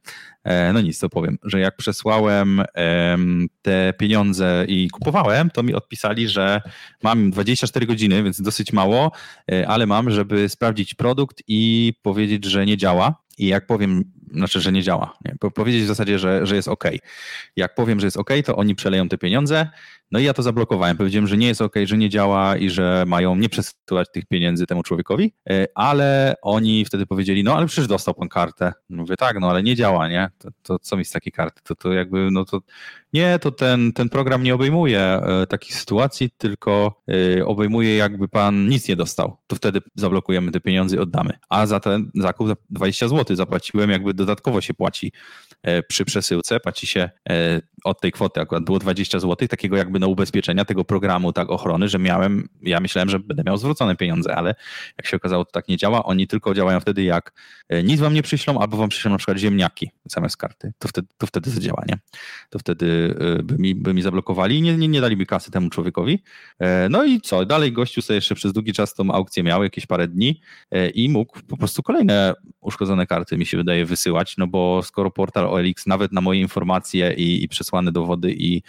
e, no nic, to powiem, że jak przesłałem em, te pieniądze i kupowałem, to mi odpisali, że mam 24 godziny, więc dosyć mało, e, ale mam, żeby sprawdzić produkt i powiedzieć, że nie działa. I jak powiem, znaczy, że nie działa, nie? Po- powiedzieć w zasadzie, że, że jest OK. Jak powiem, że jest OK, to oni przeleją te pieniądze. No i ja to zablokowałem. Powiedziałem, że nie jest OK, że nie działa i że mają nie przesyłać tych pieniędzy temu człowiekowi, e, ale oni wtedy powiedzieli, no ale przecież dostał pan kartę. Mówię, tak, no ale nie działa, nie? To, to co mi z takiej karty? To, to jakby, no to nie, to ten, ten program nie obejmuje e, takich sytuacji, tylko e, obejmuje jakby pan nic nie dostał. To wtedy zablokujemy te pieniądze i oddamy. A za ten zakup za 20 zł zapłaciłem, jakby dodatkowo się płaci e, przy przesyłce, płaci się od tej kwoty, akurat było 20 zł, takiego jakby na ubezpieczenia tego programu, tak ochrony, że miałem, ja myślałem, że będę miał zwrócone pieniądze, ale jak się okazało, to tak nie działa. Oni tylko działają wtedy, jak nic wam nie przyślą, albo wam przyślą na przykład ziemniaki zamiast karty. To wtedy to, wtedy to działa, nie? To wtedy e, by mi, by mi zablokowali i nie, nie, nie daliby kasy temu człowiekowi. E, No i co? Dalej gościu sobie jeszcze przez długi czas tą aukcję miał, jakieś parę dni e, i mógł po prostu kolejne uszkodzone karty, mi się wydaje, wysyłać, no bo skoro portal OLX nawet na moje informacje i, i przesłane dowody i,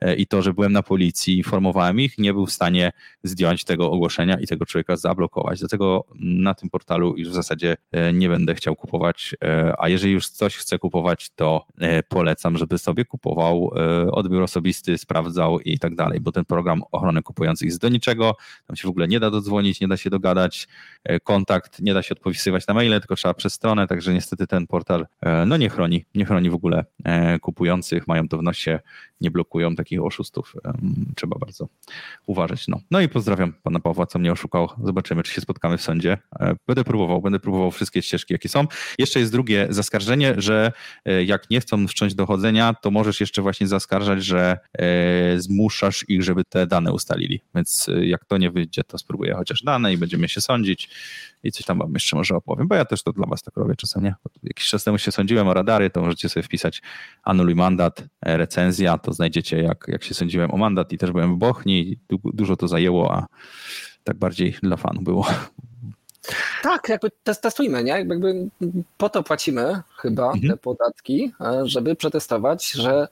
e, i to, że byłem na policji, informowałem ich, nie był w stanie zdjąć tego ogłoszenia i tego człowieka zablokować. Dlatego na tym portalu już w zasadzie e, nie będę chciał kupować, e, a jeżeli już coś chcę kupować, to e, polecam, żeby sobie kupował e, odbiór osobisty, sprawdzał i tak dalej, bo ten program ochrony kupujących jest do niczego, tam się w ogóle nie da dodzwonić, nie da się dogadać, kontakt, nie da się odpisywać na maile, tylko trzeba przez stronę, także niestety ten portal no nie chroni, nie chroni w ogóle kupujących, mają to w nosie, nie blokują takich oszustów. Trzeba bardzo uważać. No. no i pozdrawiam pana Pawła, co mnie oszukał. Zobaczymy, czy się spotkamy w sądzie. Będę próbował, będę próbował wszystkie ścieżki, jakie są. Jeszcze jest drugie zaskarżenie, że e, jak nie chcą wszcząć dochodzenia, to możesz jeszcze właśnie zaskarżać, że e, zmuszasz ich, żeby te dane ustalili. Więc e, jak to nie wyjdzie, to spróbuję chociaż dane i będziemy się sądzić i coś tam wam jeszcze może opowiem, bo ja też to dla was tak robię czasem, nie? Jakiś czas temu się sądziłem o radary, to możecie sobie wpisać anuluj mandat, recenzja, to znajdziecie jak, jak się sądziłem o mandat i też byłem w Bochni, du- dużo to zajęło, a tak bardziej dla fanu było. Tak, jakby tes- testujmy, nie? Jakby po to płacimy chyba Mhm. te podatki, e, żeby przetestować, że,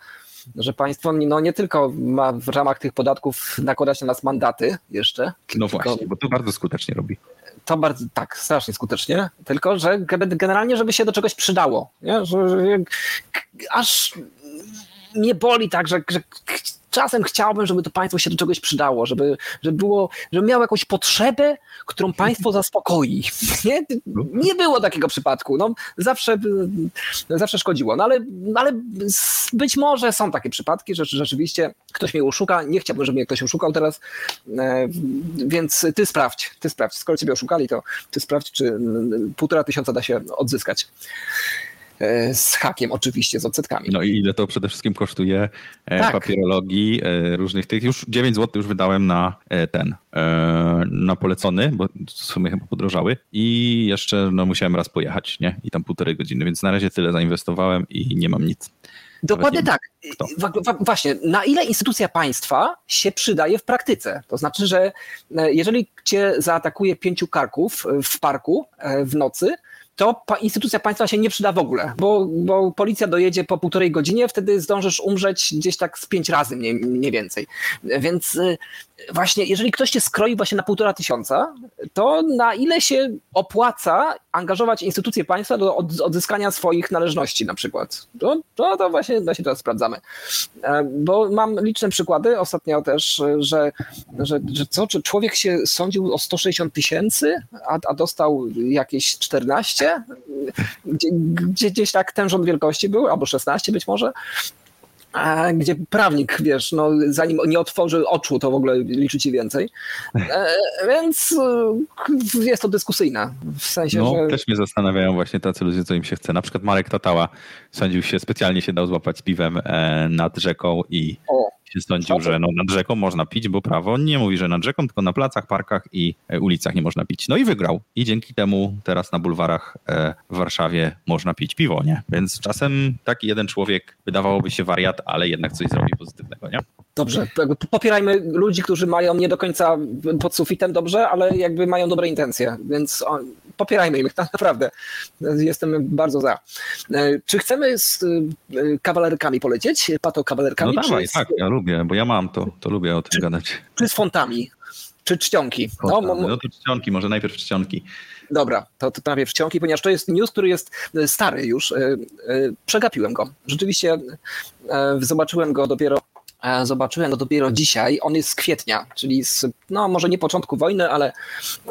że państwo no, nie tylko ma w ramach tych podatków nakładać na nas mandaty jeszcze. No właśnie, bo to bardzo skutecznie robi. To bardzo, tak, strasznie skutecznie, tylko że ge- generalnie, żeby się do czegoś przydało, nie? Że, że, aż nie boli tak, że, że czasem chciałbym, żeby to państwo się do czegoś przydało, żeby, żeby było, żeby miało jakąś potrzebę, którą państwo zaspokoi. Nie, nie było takiego przypadku. No, zawsze, zawsze szkodziło. No ale, no, ale być może są takie przypadki, że rzeczywiście ktoś mnie oszuka. Nie chciałbym, żeby mnie ktoś oszukał teraz, e, więc ty sprawdź, ty sprawdź. Skoro ciebie oszukali, to ty sprawdź, czy półtora tysiąca da się odzyskać. E, z hakiem oczywiście, z odsetkami. No i ile to przede wszystkim kosztuje e, Tak. papierologii, e, różnych tych. Już 9 zł już wydałem na ten, na polecony, bo w sumie chyba podrożały i jeszcze no, musiałem raz pojechać, nie? I tam półtorej godziny, więc na razie tyle zainwestowałem i nie mam nic. Dokładnie tak. Właśnie, na ile instytucja państwa się przydaje w praktyce? To znaczy, że jeżeli cię zaatakuje pięciu karków w parku w nocy, to instytucja państwa się nie przyda w ogóle, bo, bo policja dojedzie po półtorej godzinie, wtedy zdążysz umrzeć gdzieś tak z pięć razy mniej, mniej więcej. Więc e, właśnie, jeżeli ktoś cię skroi właśnie na półtora tysiąca, to na ile się opłaca angażować instytucje państwa do od- odzyskania swoich należności na przykład? To, to, to właśnie, właśnie teraz sprawdzamy. E, Bo mam liczne przykłady ostatnio też, że, że, że co, czy człowiek się sądził o 160 tysięcy, a, a dostał jakieś 14? Gdzie, gdzie, gdzieś tak ten rząd wielkości był, albo 16 być może. A gdzie prawnik, wiesz, no, zanim nie otworzy oczu, to w ogóle liczy ci więcej. E, więc e, jest to dyskusyjne. W sensie, No, że. też mnie zastanawiają właśnie tacy ludzie, co im się chce. Na przykład Marek Tatała sądził się, specjalnie się dał złapać z piwem e, nad rzeką i O, się sądził, że no, nad rzeką można pić, bo prawo nie mówi, że nad rzeką, tylko na placach, parkach i e, ulicach nie można pić. No i wygrał. I dzięki temu teraz na bulwarach e, w Warszawie można pić piwo, nie? Więc czasem taki jeden człowiek wydawałoby się wariat, ale jednak coś zrobi pozytywnego, nie? Dobrze, popierajmy ludzi, którzy mają nie do końca pod sufitem dobrze, ale jakby mają dobre intencje, więc popierajmy ich, naprawdę. Jestem bardzo za. E, Czy chcemy z e, kawalerkami polecieć? Pato kawalerkami? No dawaj, czy, z, tak, ja lubię, bo ja mam to, to lubię o tym gadać. czy z fontami? Czy czcionki? No, No to czcionki, może najpierw czcionki. Dobra, to, to najpierw czcionki, ponieważ to jest news, który jest e, stary już. Przegapiłem go. Rzeczywiście zobaczyłem go dopiero. E, Zobaczyłem go dopiero dzisiaj. On jest z kwietnia, czyli z, no może nie początku wojny, ale,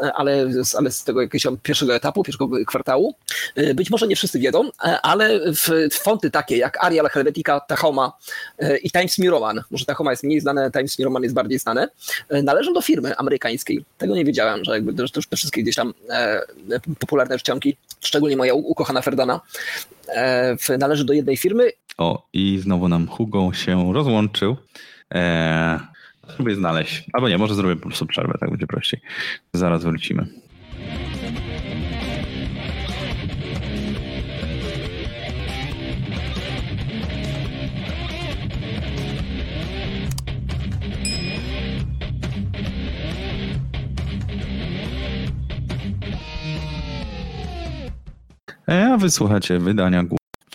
e, ale, z- ale z tego jakiegoś pierwszego etapu, pierwszego kwartału. E, Być może nie wszyscy wiedzą, ale w fonty takie jak Arial, Helvetica, Tahoma i Times New Roman, może Tahoma jest mniej znane, Times New Roman jest bardziej znane, należą do firmy amerykańskiej. Tego nie wiedziałem, że jakby to, to, te wszystkie gdzieś tam popularne czcionki, szczególnie moja ukochana Ferdana, należy do jednej firmy. O, i znowu nam Hugo się rozłączył. Eee, spróbuję znaleźć. Albo nie, może zrobię po prostu przerwę, tak będzie prościej. Zaraz wrócimy. E, A wysłuchacie wydania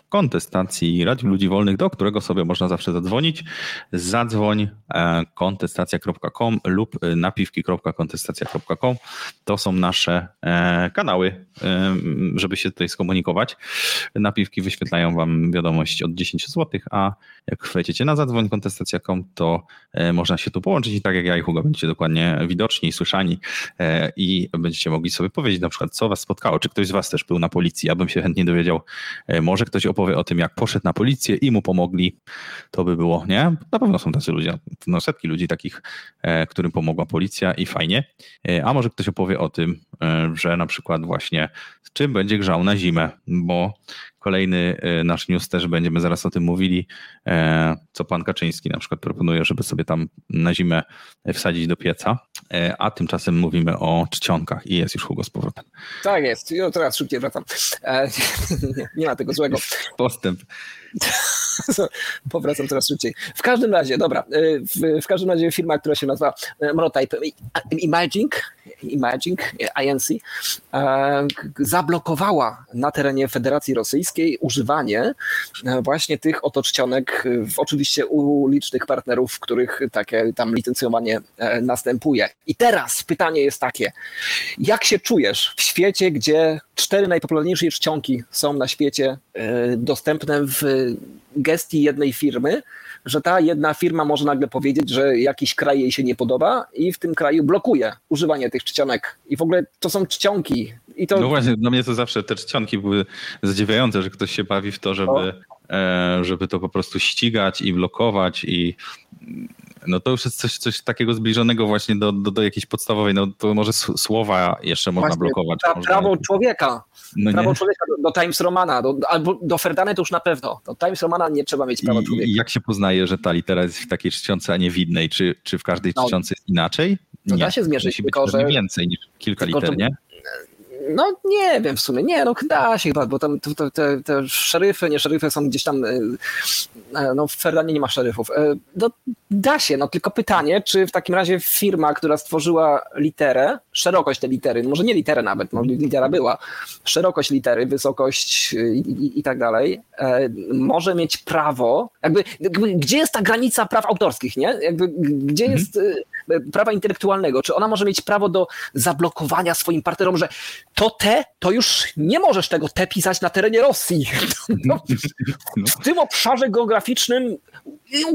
kontestacji Radiu Ludzi Wolnych, do którego sobie można zawsze zadzwonić. Zadzwoń e, kontestacja.com lub e, napiwki.kontestacja.com. To są nasze e, kanały, żeby się tutaj skomunikować. Napiwki wyświetlają wam wiadomość od 10 zł, a jak wejdziecie na zadzwoń kontestacja.com, to e, można się tu połączyć i tak jak ja i Hugo będziecie dokładnie widoczni i słyszani e, i będziecie mogli sobie powiedzieć na przykład, co was spotkało, czy ktoś z was też był na policji. Ja bym się chętnie dowiedział, e, może ktoś opowie o tym, jak poszedł na policję i mu pomogli. To by było, nie? Na pewno są tacy ludzie, no setki ludzi takich, którym pomogła policja i fajnie. A może ktoś opowie o tym, że na przykład właśnie czym będzie grzał na zimę, bo kolejny e, nasz news też będziemy zaraz o tym mówili, e, co pan Kaczyński na przykład proponuje, żeby sobie tam na zimę wsadzić do pieca, E, a tymczasem mówimy o czcionkach i jest już Hugo z powrotem. Tak jest, ja teraz szybciej wracam. Nie ma tego złego. Postęp. Powracam coraz szybciej. W każdym razie, dobra, y, w, w każdym razie firma, która się nazywa y, Monotype Imaging, Imaging INC, e, k- zablokowała na terenie Federacji Rosyjskiej używanie właśnie tych oto czcionek, y, oczywiście u licznych partnerów, w których takie tam licencjonowanie e, następuje. I teraz pytanie jest takie, jak się czujesz w świecie, gdzie cztery najpopularniejsze czcionki są na świecie dostępne w gestii jednej firmy, że ta jedna firma może nagle powiedzieć, że jakiś kraj jej się nie podoba i w tym kraju blokuje używanie tych czcionek. I w ogóle to są czcionki. I to No właśnie, dla mnie to zawsze te czcionki były zadziwiające, że ktoś się bawi w to, żeby, e, żeby to po prostu ścigać i blokować i no to już jest coś, coś takiego zbliżonego właśnie do, do, do jakiejś podstawowej, no to może słowa jeszcze można Właśnie blokować. pra, może, prawo człowieka. no prawo nie? człowieka do, do Times Romana, do, albo do Ferdane to już na pewno. Do Times Romana nie trzeba mieć prawa I, człowieka. I jak się poznaje, że ta litera jest w takiej czcionce, a nie w innej? Czy, czy w każdej No. czcionce jest inaczej? To nie. da się zmierzyć, Musi tylko że- więcej niż kilka tylko liter, to- nie? No nie wiem w sumie, nie, no da się chyba, bo tam to, te, te szeryfy, nie szeryfy są gdzieś tam, e, e, no w Ferdanie nie ma szeryfów. E, No da się, no tylko pytanie, czy w takim razie firma, która stworzyła literę, szerokość tej litery, może nie literę nawet, no litera była, szerokość litery, wysokość i, i, i tak dalej, może mieć prawo, jakby, jakby gdzie jest ta granica praw autorskich, nie? Jakby gdzie jest e, prawa intelektualnego, czy ona może mieć prawo do zablokowania swoim partnerom, że to te, to już nie możesz tego te pisać na terenie Rosji. No, w tym obszarze geograficznym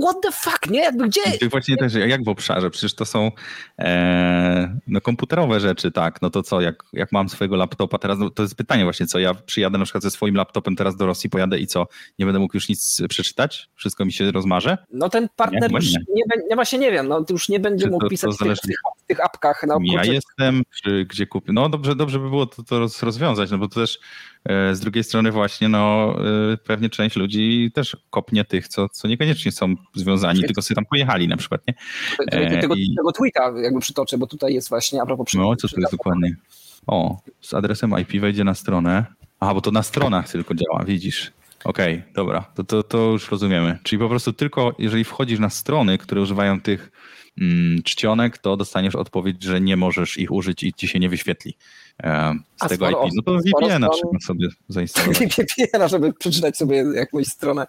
what the fuck, nie? Jakby gdzie? I właśnie też, jak w obszarze? Przecież to są e, no, komputerowe rzeczy, tak. No to co, jak, jak mam swojego laptopa teraz, no, to jest pytanie właśnie, co ja przyjadę na przykład ze swoim laptopem teraz do Rosji, pojadę i co, nie będę mógł już nic przeczytać? Wszystko mi się rozmarze? No ten partner Nie, już nie. nie, nie właśnie nie wiem, no już nie będzie mógł to- to pisać w tych, zależy- w, tych, w tych apkach. No, ja jestem, czy gdzie kupię. No dobrze, dobrze by było to, to roz- rozwiązać, no bo to też e, z drugiej strony właśnie, no e, pewnie część ludzi też kopnie tych, co, co niekoniecznie są związani, tylko sobie tam pojechali na przykład, nie? tego, tego, i- tego tweeta jakby przytoczę, bo tutaj jest właśnie a propos przy- No, co to jest dokładnie? O, z adresem IP wejdzie na stronę. Aha, bo to na stronach tylko działa, widzisz. Okej, dobra, to, to, to już rozumiemy. Czyli po prostu tylko jeżeli wchodzisz na strony, które używają tych czcionek, to dostaniesz odpowiedź, że nie możesz ich użyć i ci się nie wyświetli. E, z A tego IP. No to VPN-a trzeba sobie zainstalować. VPN-a, żeby przeczytać sobie jakąś stronę.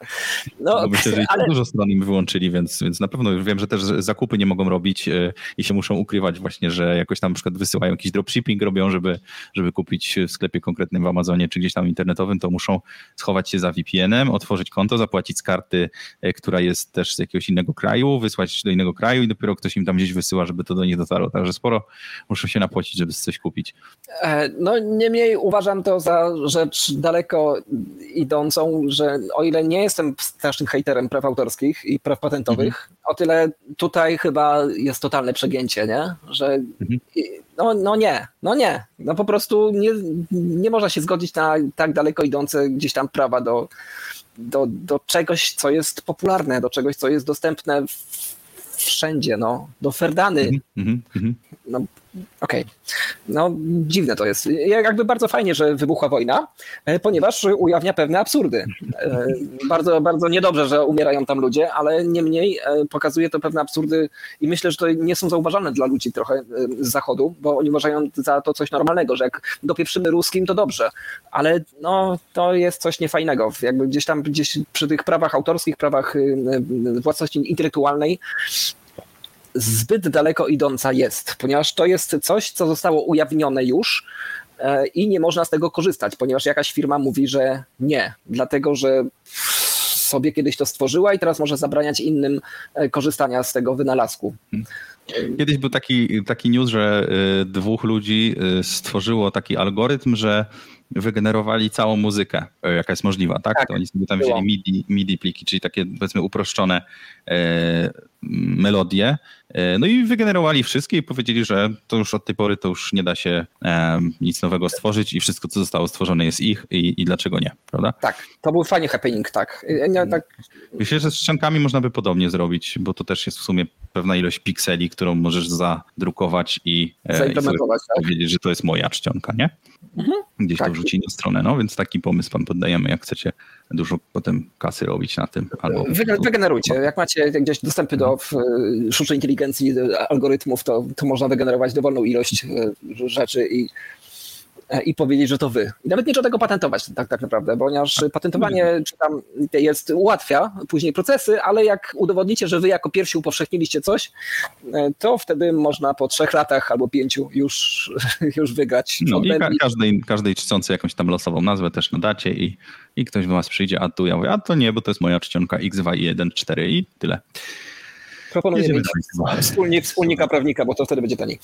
No, No myślę, że tak ale dużo stron im wyłączyli, więc, więc na pewno już wiem, że też zakupy nie mogą robić e, i się muszą ukrywać właśnie, że jakoś tam na przykład wysyłają jakiś dropshipping robią, żeby, żeby kupić w sklepie konkretnym w Amazonie czy gdzieś tam internetowym, to muszą schować się za VPN-em, otworzyć konto, zapłacić z karty, e, która jest też z jakiegoś innego kraju, wysłać do innego kraju i dopiero ktoś im tam gdzieś wysyła, żeby to do nich dotarło. Także sporo muszą się napłacić, żeby coś kupić. E, No niemniej uważam to za rzecz daleko idącą, że o ile nie jestem strasznym hejterem praw autorskich i praw patentowych, o tyle tutaj chyba jest totalne przegięcie, nie? Że i- no, no nie, no nie. No po prostu nie, nie można się zgodzić na tak daleko idące gdzieś tam prawa do, do, do czegoś, co jest popularne, do czegoś, co jest dostępne wszędzie, no. Do Ferdany, Mhm, mhm. no, okej. No, dziwne to jest. Jakby bardzo fajnie, że wybuchła wojna, e, ponieważ ujawnia pewne absurdy. E, Bardzo, bardzo niedobrze, że umierają tam ludzie, ale niemniej e, pokazuje to pewne absurdy i myślę, że to nie są zauważalne dla ludzi trochę z zachodu, bo oni uważają za to coś normalnego, że jak dopieprzymy ruskim, to dobrze, ale no, to jest coś niefajnego. Jakby gdzieś tam gdzieś przy tych prawach autorskich, prawach y, y, własności intelektualnej zbyt daleko idąca jest, ponieważ to jest coś, co zostało ujawnione już e, i nie można z tego korzystać, ponieważ jakaś firma mówi, że nie, dlatego że sobie kiedyś to stworzyła i teraz może zabraniać innym e, korzystania z tego wynalazku. Kiedyś był taki, taki news, że y, dwóch ludzi stworzyło taki algorytm, że wygenerowali całą muzykę, y, jaka jest możliwa, tak? Tak, to oni sobie tam było. wzięli MIDI, MIDI pliki, czyli takie powiedzmy uproszczone e, melodie, e, no i wygenerowali wszystkie i powiedzieli, że to już od tej pory to już nie da się e, nic nowego stworzyć i wszystko, co zostało stworzone jest ich i, i dlaczego nie, prawda? Tak, to był fajny happening, tak. E, Nie, tak Myślę, że z ściankami można by podobnie zrobić, bo to też jest w sumie pewna ilość pikseli, którą możesz zadrukować i, e, i zaimplementować. Tak? powiedzieć, że to jest moja czcionka, nie? Gdzieś tak. to wrzuci na stronę, no więc taki pomysł wam poddajemy, jak chcecie dużo potem kasy robić na tym. Albo Wy, wygenerujcie. Jak macie gdzieś dostępy do e, sztucznej inteligencji, do algorytmów, to, to można wygenerować dowolną ilość e, rzeczy i e, i powiedzieć, że to wy. I nawet nie trzeba tego patentować tak, tak naprawdę, ponieważ patentowanie czy tam jest ułatwia później procesy, ale jak udowodnicie, że wy jako pierwsi upowszechniliście coś, e, to wtedy można po trzech latach albo pięciu już, już wygrać. No i ka- każdej, każdej czczącej jakąś tam losową nazwę też nadacie i, i ktoś do was przyjdzie, a tu ja mówię, a to nie, bo to jest moja czcionka X214 i tyle. Proponuję mieć dalej. wspólnik, wspólnika prawnika, bo to wtedy będzie taniej.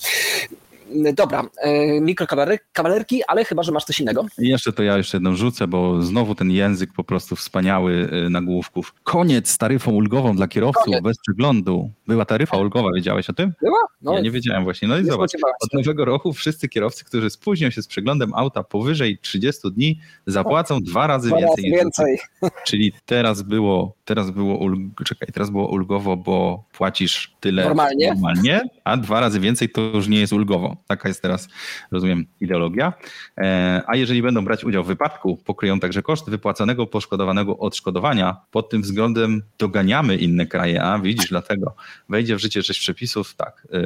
Dobra, e, mikrokawalerki, ale chyba, że masz coś innego. I jeszcze to ja jeszcze jedną rzucę, bo znowu ten język po prostu wspaniały y, nagłówków. Koniec z taryfą ulgową dla kierowców Koniec. bez przeglądu. Była taryfa ulgowa, wiedziałeś o tym? Była? No, ja nie wiedziałem właśnie. No i zobacz, od nowego roku wszyscy kierowcy, którzy spóźnią się z przeglądem auta powyżej 30 dni, zapłacą dwa razy Dwa razy więcej. niż więcej. Czyli teraz było, teraz było, ulg... czekaj, teraz było ulgowo, bo płacisz tyle Normalnie. normalnie, a dwa razy więcej to już nie jest ulgowo. Taka jest teraz, rozumiem, ideologia. E, a jeżeli będą brać udział w wypadku, pokryją także koszt wypłaconego poszkodowanego odszkodowania. Pod tym względem doganiamy inne kraje, a widzisz, dlatego wejdzie w życie sześć przepisów, tak. E,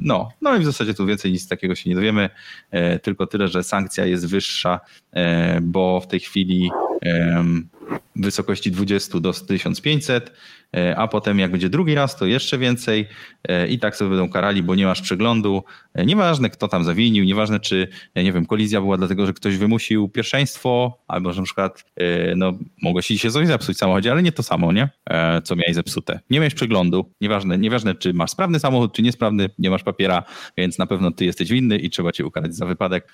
no, no i w zasadzie tu więcej nic takiego się nie dowiemy, e, tylko tyle, że sankcja jest wyższa, bo w tej chwili w wysokości 20 do 1500, e, a potem jak będzie drugi raz, to jeszcze więcej e, i tak sobie będą karali, bo nie masz przeglądu. E, Nieważne kto tam zawinił, nieważne czy, nie wiem, kolizja była dlatego, że ktoś wymusił pierwszeństwo, albo że na przykład no, mogło ci się coś zepsuć w samochodzie, ale nie to samo, nie? Co miałeś zepsute. Nie miałeś przeglądu, nieważne, nieważne czy masz sprawny samochód, czy niesprawny, nie masz papiera, więc na pewno ty jesteś winny i trzeba cię ukarać za wypadek.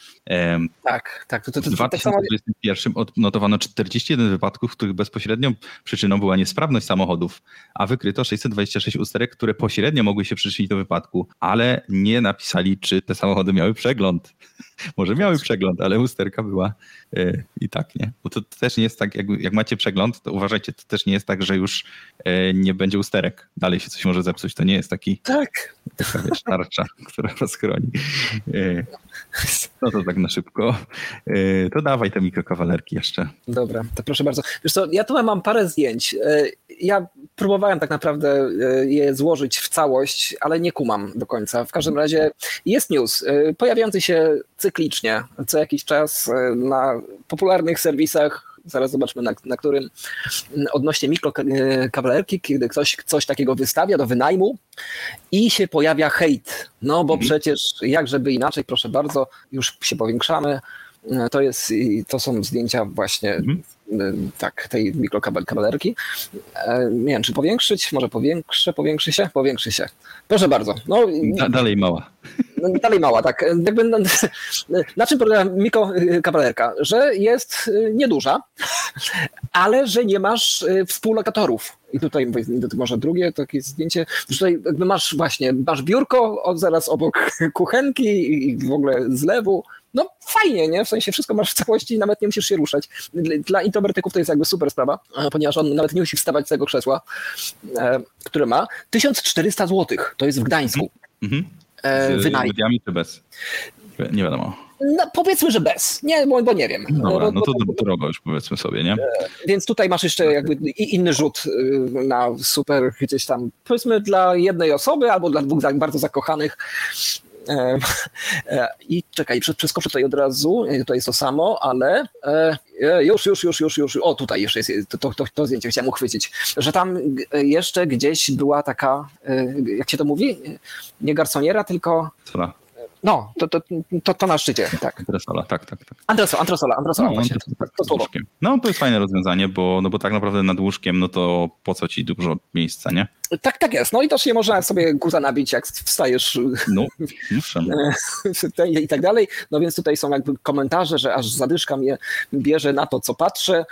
Tak, tak. To, to, w to, samo 2021 odnotowano 41 wypadków, w których bezpośrednią przyczyną była niesprawność samochodów, a wykryto 626 usterek, które pośrednio mogły się przyczynić do wypadku, ale nie napisali, czy te samochody miały przegląd. Może miały przegląd, ale usterka była e, i tak, nie? Bo to też nie jest tak, jak, jak macie przegląd, to uważajcie, to też nie jest tak, że już e, nie będzie usterek. Dalej się coś może zepsuć. To nie jest taki tak. taka wiesz, tarcza, która was chroni. E, No to tak na szybko. E, To dawaj te mikrokawalerki jeszcze. Dobra, to proszę bardzo. Wiesz co, ja tu mam parę zdjęć. E, Ja próbowałem tak naprawdę e, je złożyć w całość, ale nie kumam do końca. W każdym razie jest news, pojawiający się cyklicznie, co jakiś czas na popularnych serwisach, zaraz zobaczmy na, na którym, m, odnośnie mikrokawalerki, kiedy ktoś coś takiego wystawia do wynajmu i się pojawia hejt. No bo przecież jakżeby inaczej, proszę bardzo, już się powiększamy. E, To, jest, to są zdjęcia właśnie Mhm. E, tak, tej mikrokawalerki. E, Nie wiem, czy powiększyć? Może powiększę, powiększy się? Powiększy się. Proszę bardzo. No, Da, dalej mała. no, dalej mała, tak. Jakby, no, na czym polega mikrokawalerka? Że jest y, nieduża, ale że nie masz y, współlokatorów. I tutaj może drugie takie zdjęcie. Tutaj jakby masz właśnie, masz biurko od zaraz obok kuchenki i w ogóle zlewu. No fajnie, nie? W sensie wszystko masz w całości i nawet nie musisz się ruszać. Dla- introwertyków to jest jakby super sprawa, e, ponieważ on nawet nie musi wstawać z tego krzesła, e, które ma. 1400 zł, to jest w Gdańsku. Mhm. E, Z mediami czy bez? Nie wiadomo. No, powiedzmy, że bez. Nie, bo, bo nie wiem. Dobra, Bo- no to drogo już powiedzmy sobie, nie? Więc tutaj masz jeszcze jakby inny rzut y, na super gdzieś tam, powiedzmy dla jednej osoby albo dla dwóch bardzo zakochanych. E, e, I czekaj, prze- przeskoczę tutaj od razu, e, to jest to samo, ale już, już, już, już, już, o tutaj jeszcze jest, to, to, to, zdjęcie chciałem uchwycić, że tam jeszcze gdzieś była taka, jak się to mówi, nie garsoniera, tylko no, to, to, to, to na szczycie, tak. Antresola, tak, tak, tak. Androsola, Androsola, Androsola No, właśnie, to, to, no to jest fajne rozwiązanie, bo, no bo tak naprawdę nad łóżkiem, no to po co ci dużo miejsca, nie? Tak, tak jest. No i też nie można sobie guza nabić, jak wstajesz No, i tak dalej. No więc tutaj są jakby komentarze, że aż zadyszka mnie bierze na to, co patrzę.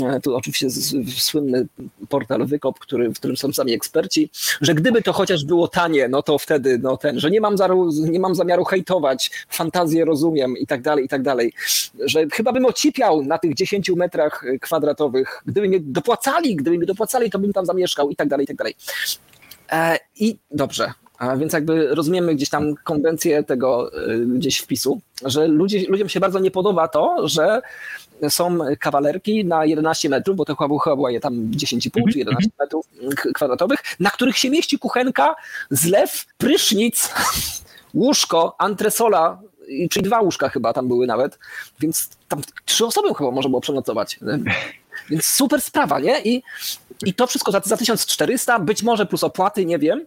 E, Tu oczywiście słynny portal Wykop, który, w którym są sami eksperci, że gdyby to chociaż było tanie, no to wtedy no ten, że nie mam, zaru, nie mam zamiaru hejtować, fantazję rozumiem i tak dalej, i tak dalej. Że chyba bym ocipiał na tych 10 metrach kwadratowych. Gdyby mnie dopłacali, gdyby mi dopłacali, to bym tam zamieszkał i tak dalej, i tak dalej. E, I dobrze. A więc jakby rozumiemy gdzieś tam konwencję tego e, gdzieś wpisu, że ludzie, ludziom się bardzo nie podoba to, że są kawalerki na 11 metrów, bo to chyba, chyba była je tam 10,5 czy 11 metrów k- kwadratowych, na których się mieści kuchenka, zlew, prysznic, łóżko, antresola czyli dwa łóżka chyba tam były nawet, więc tam trzy osoby chyba można było przenocować. Więc super sprawa, nie? I, i to wszystko za, za 1400, być może plus opłaty, nie wiem.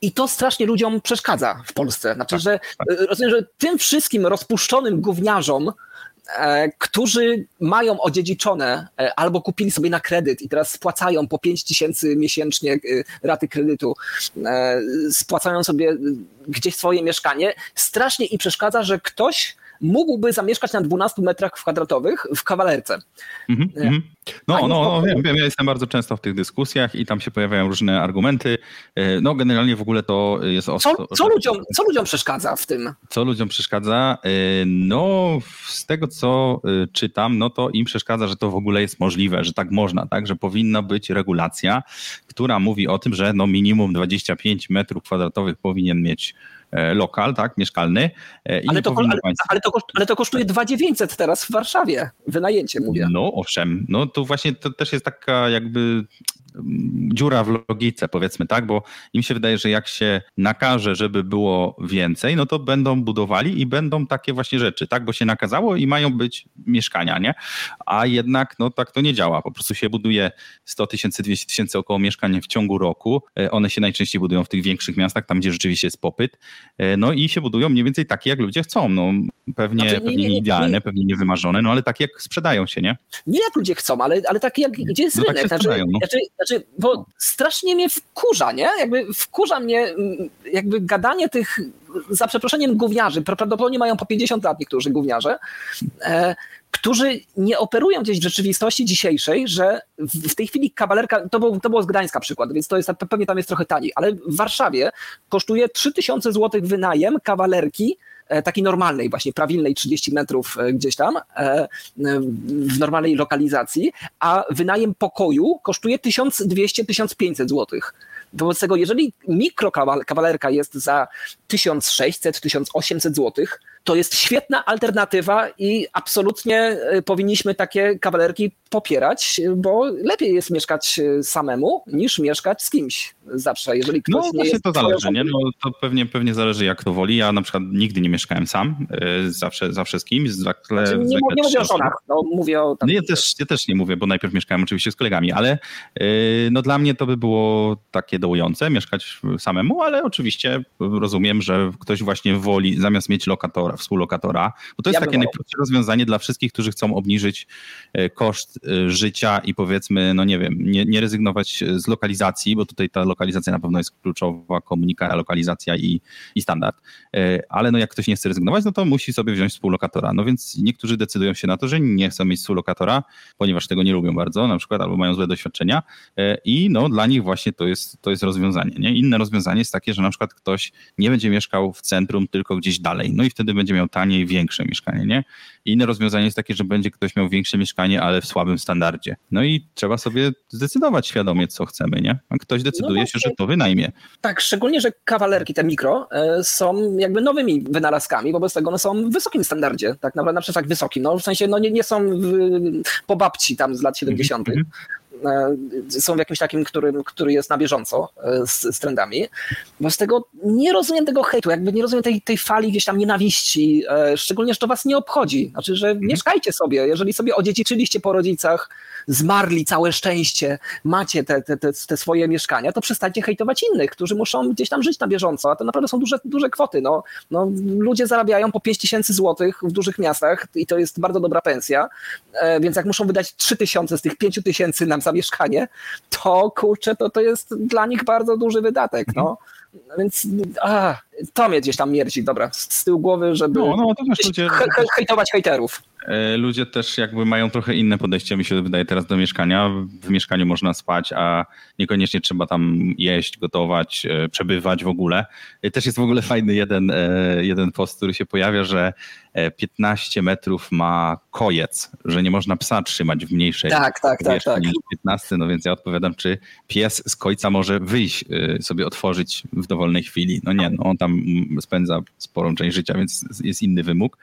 I to strasznie ludziom przeszkadza w Polsce. Znaczy, że y, rozumiem, że tym wszystkim rozpuszczonym gówniarzom, e, którzy mają odziedziczone e, albo kupili sobie na kredyt i teraz spłacają po 5 tysięcy miesięcznie e, raty kredytu, e, spłacają sobie e, gdzieś swoje mieszkanie, strasznie im przeszkadza, że ktoś mógłby zamieszkać na 12 metrach kwadratowych w kawalerce. Mhm. A No, no, no wiem, wiem, ja jestem bardzo często w tych dyskusjach i tam się pojawiają różne argumenty. E, No generalnie w ogóle to jest... Co, osto- co, ludziom, co ludziom przeszkadza w tym? Co ludziom przeszkadza? E, No, z tego co e, czytam, no to im przeszkadza, że to w ogóle jest możliwe, że tak można, tak, że powinna być regulacja, która mówi o tym, że no minimum 25 metrów kwadratowych powinien mieć lokal, tak, mieszkalny. e, Ale to, ale, ale, to, ale to kosztuje 2900 teraz w Warszawie. Wynajęcie mówię. No owszem, no to właśnie to też jest taka jakby dziura w logice, powiedzmy tak, bo im się wydaje, że jak się nakaże, żeby było więcej, no to będą budowali i będą takie właśnie rzeczy, tak, bo się nakazało i mają być mieszkania, nie? A jednak no tak to nie działa, po prostu się buduje 100 tysięcy, 200 tysięcy około mieszkań w ciągu roku, E, one się najczęściej budują w tych większych miastach, tam gdzie rzeczywiście jest popyt, E, no i się budują mniej więcej takie, jak ludzie chcą, no pewnie, Znaczy, nie- pewnie nie- nie idealne, nie- pewnie niewymarzone, no ale takie jak sprzedają się, nie? Nie jak ludzie chcą, ale, ale takie jak gdzie jest No tak rynek. się znaczy, sprzedają, no. znaczy, znaczy, bo strasznie mnie wkurza, nie? Jakby wkurza mnie mm, jakby gadanie tych, za przeproszeniem, gówniarzy. Prawdopodobnie mają po 50 lat niektórzy gówniarze, e, którzy nie operują gdzieś w rzeczywistości dzisiejszej, że w, tej chwili kawalerka, to, był, to było z Gdańska przykład, więc to jest, pewnie tam jest trochę taniej, ale w Warszawie kosztuje 3000 zł wynajem kawalerki e, takiej normalnej, właśnie prawilnej 30 metrów e, gdzieś tam, e, w normalnej lokalizacji, a wynajem pokoju kosztuje 1200-1500 zł. Wobec tego, jeżeli mikrokawalerka jest za 1600-1800 zł, to jest świetna alternatywa i absolutnie e, powinniśmy takie kawalerki popierać, bo lepiej jest mieszkać e, samemu niż mieszkać z kimś zawsze, jeżeli ktoś No nie właśnie to zależy, nie? No, to pewnie, pewnie zależy jak to woli. Ja na przykład nigdy nie mieszkałem sam, y, zawsze, zawsze z kimś, zwykle, Znaczy, nie, nie mówię o żonach, no, mówię o... Tam, No ja też, ja też nie mówię, bo najpierw mieszkałem oczywiście z kolegami, ale y, no dla mnie to by było takie dołujące mieszkać samemu, ale oczywiście rozumiem, że ktoś właśnie woli zamiast mieć lokatora, współlokatora, bo to jest Ja takie najprostsze rozwiązanie dla wszystkich, którzy chcą obniżyć e, koszt e, życia i powiedzmy, no nie wiem, nie, nie rezygnować z lokalizacji, bo tutaj ta lokalizacja na pewno jest kluczowa, komunikacja, lokalizacja i, i standard. E, Ale no jak ktoś nie chce rezygnować, no to musi sobie wziąć współlokatora. No więc niektórzy decydują się na to, że nie chcą mieć współlokatora, ponieważ tego nie lubią bardzo, na przykład, albo mają złe doświadczenia e, i no dla nich właśnie to jest, to jest rozwiązanie. Nie? Inne rozwiązanie jest takie, że na przykład ktoś nie będzie mieszkał w centrum, tylko gdzieś dalej, no i wtedy będzie miał taniej, większe mieszkanie, nie? Inne rozwiązanie jest takie, że będzie ktoś miał większe mieszkanie, ale w słabym standardzie. No i trzeba sobie zdecydować świadomie, co chcemy, nie? A ktoś decyduje się, że to wynajmie. Tak, szczególnie, że kawalerki, te mikro, e, są jakby nowymi wynalazkami, wobec tego one są w wysokim standardzie, tak naprawdę na przykład wysokim, no w sensie no nie, nie są w, po babci tam z lat 70. Mhm. E, Są w jakimś takim, którym, który jest na bieżąco e, z, z trendami. Wobec tego nie rozumiem tego hejtu, jakby nie rozumiem tej, tej fali gdzieś tam nienawiści, e, szczególnie, że to was nie obchodzi. Znaczy, że mieszkajcie sobie, jeżeli sobie odziedziczyliście po rodzicach, zmarli całe szczęście, macie te, te, te, te swoje mieszkania, to przestańcie hejtować innych, którzy muszą gdzieś tam żyć na bieżąco, a to naprawdę są duże, duże kwoty. No, no, ludzie zarabiają po 5 tysięcy złotych w dużych miastach i to jest bardzo dobra pensja, e, więc jak muszą wydać 3 tysiące z tych 5 tysięcy nam za mieszkanie, to kurczę, to, to jest dla nich bardzo duży wydatek. No. Więc a, to mnie gdzieś tam mierci, dobra, z, tyłu głowy, żeby No, no to też ludzie, he, he, hejtować hejterów. e, ludzie też jakby mają trochę inne podejście, mi się wydaje teraz do mieszkania. W mieszkaniu można spać, a niekoniecznie trzeba tam jeść, gotować, e, przebywać w ogóle. E, Też jest w ogóle fajny jeden, jeden post, który się pojawia, że e, 15 metrów ma kojec, że nie można psa trzymać w mniejszej Tak, tak, tak, tak. niż 15, no więc ja odpowiadam, czy pies z kojca może wyjść, sobie otworzyć w dowolnej chwili. No nie, no on tam mm, spędza sporą część życia, więc jest inny wymóg,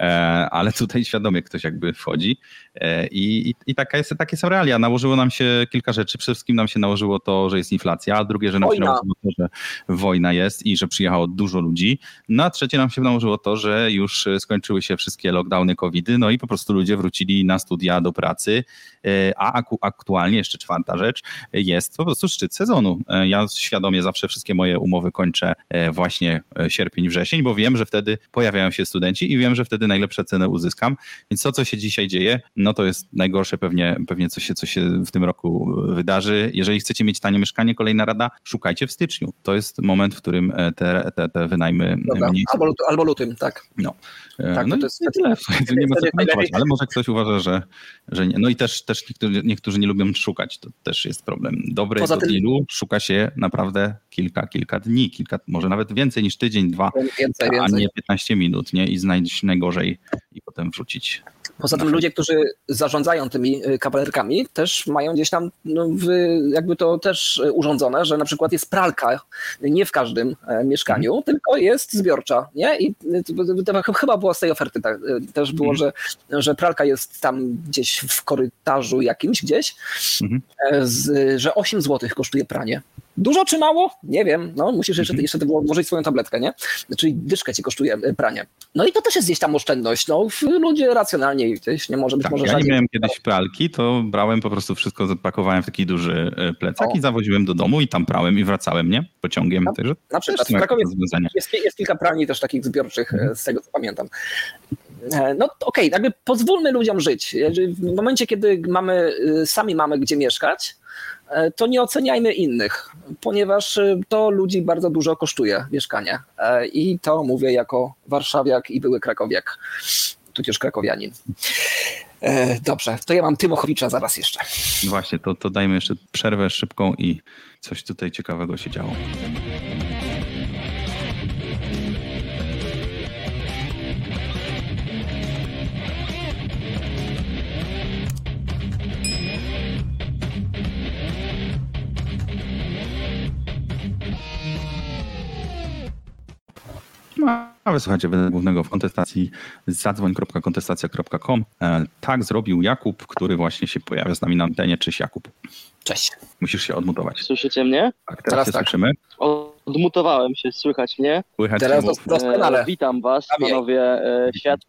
e, ale tutaj świadomie ktoś jakby wchodzi. E, I, i, i taka jest, takie są realia. Nałożyło nam się kilka rzeczy. Przede wszystkim nam się nałożyło to, że jest inflacja, a drugie, że nam się Wojna. nałożyło to, że wojna jest i że przyjechało dużo ludzi. No a trzecie nam się nałożyło to, że już skończyły się wszystkie lockdowny covidy, no i po prostu ludzie wrócili na studia do pracy, E, a aktualnie jeszcze czwarta rzecz jest po prostu szczyt sezonu. E, Ja świadomie zawsze wszystkie moje umowy kończę właśnie sierpień, wrzesień, bo wiem, że wtedy pojawiają się studenci i wiem, że wtedy najlepsze ceny uzyskam. Więc to, co się dzisiaj dzieje, no to jest najgorsze pewnie, pewnie co, się, co się w tym roku wydarzy. Jeżeli chcecie mieć tanie mieszkanie, kolejna rada, szukajcie w styczniu. To jest moment, w którym e, te, te, te wynajmy Dobra. mniej Albo, lut- albo lutym, tak. no. E, Tak, no to jest- tyle. Nie ma co komentować, ale może ktoś uważa, że, że nie. No i też, też niektórzy, niektórzy nie lubią szukać, to też jest problem. Dobrego Poza tym- dealu szuka się naprawdę kilka, kilka dni, kilka, może nawet więcej niż tydzień, dwa, Więcej, a więcej. nie 15 minut, nie? I znajść najgorzej i potem wrzucić. Poza tym ludzie, którzy zarządzają tymi y, kawalerkami, też mają gdzieś tam no, w, jakby to też y, urządzone, że na przykład jest pralka nie w każdym e, mieszkaniu, tylko jest zbiorcza, nie? I y, to, chyba było z tej oferty tak, też było, że, że pralka jest tam gdzieś w korytarzu jakimś gdzieś, e, z, że 8 zł kosztuje pranie. Dużo czy mało? Nie wiem. No, musisz jeszcze, jeszcze wło- włożyć swoją tabletkę, nie? Czyli dyszkę ci kosztuje e, pranie. No i to też jest gdzieś tam oszczędność. No, ludzie racjonalnie gdzieś nie może być Tak, może ja nie miałem kiedyś pralki, to brałem po prostu wszystko, zapakowałem w taki duży e, plecak O. i zawoziłem do domu i tam prałem i wracałem, nie? Pociągiem. Na- Także Na przykład w Krakowie jest, jest kilka pralni też takich zbiorczych, Mhm. e, z tego co pamiętam. No okej, jakby pozwólmy ludziom żyć. W momencie, kiedy mamy, y, sami mamy gdzie mieszkać, to nie oceniajmy innych, ponieważ y, to ludzi bardzo dużo kosztuje mieszkanie. E, I to mówię jako warszawiak i były krakowiak, tudzież krakowianin. E, Dobrze, to ja mam Tymochowicza zaraz jeszcze. Właśnie, to, to dajmy jeszcze przerwę szybką i coś tutaj ciekawego się działo. No, a wysłuchajcie wydarzenia głównego w kontestacji zadzwoń.kontestacja.com. E, Tak zrobił Jakub, który właśnie się pojawia z nami na antenie. Cześć Jakub. Cześć. Musisz się odmutować. Słyszycie mnie? Tak, teraz, Teraz się tak. słyszymy. Odmutowałem się, słychać mnie. Słychać Teraz cię, doskonale. E, witam was, panowie e, świat,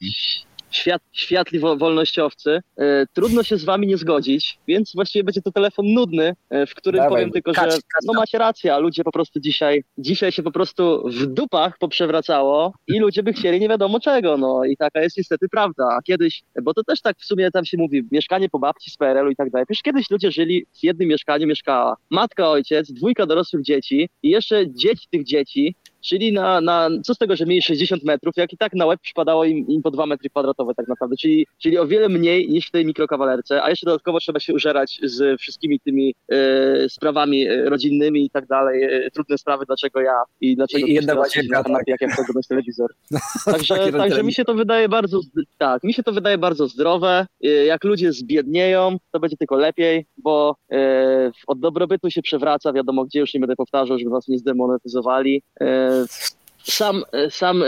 świat, światli wo- wolnościowcy. E, trudno się z wami nie zgodzić, więc właściwie będzie to telefon nudny, e, w którym Dawaj, powiem tylko, kacz, że no macie rację, a ludzie po prostu dzisiaj, dzisiaj się po prostu w dupach poprzewracało i ludzie by chcieli nie wiadomo czego, no i taka jest niestety prawda. A kiedyś, bo to też tak w sumie tam się mówi, mieszkanie po babci z PRL-u i tak dalej. Przecież kiedyś ludzie żyli w jednym mieszkaniu, mieszkała matka, ojciec, dwójka dorosłych dzieci i jeszcze dzieci tych dzieci, Czyli na, na, co z tego, że mieli 60 metrów, jak i tak na łeb przypadało im, im po 2 metry kwadratowe tak naprawdę, czyli, czyli o wiele mniej niż w tej mikrokawalerce, a jeszcze dodatkowo trzeba się użerać z wszystkimi tymi e, sprawami e, rodzinnymi i tak dalej, e, trudne sprawy, dlaczego ja i dlaczego I jedna siedzi na łazienka, kanapie, jak ja chcę oglądać telewizor. Także, Taki także ten- mi się to wydaje bardzo, tak, mi się to wydaje bardzo zdrowe. E, Jak ludzie zbiednieją, to będzie tylko lepiej, bo e, od dobrobytu się przewraca, wiadomo gdzie, już nie będę powtarzał, żeby was nie zdemonetyzowali. Sam, e, sam e,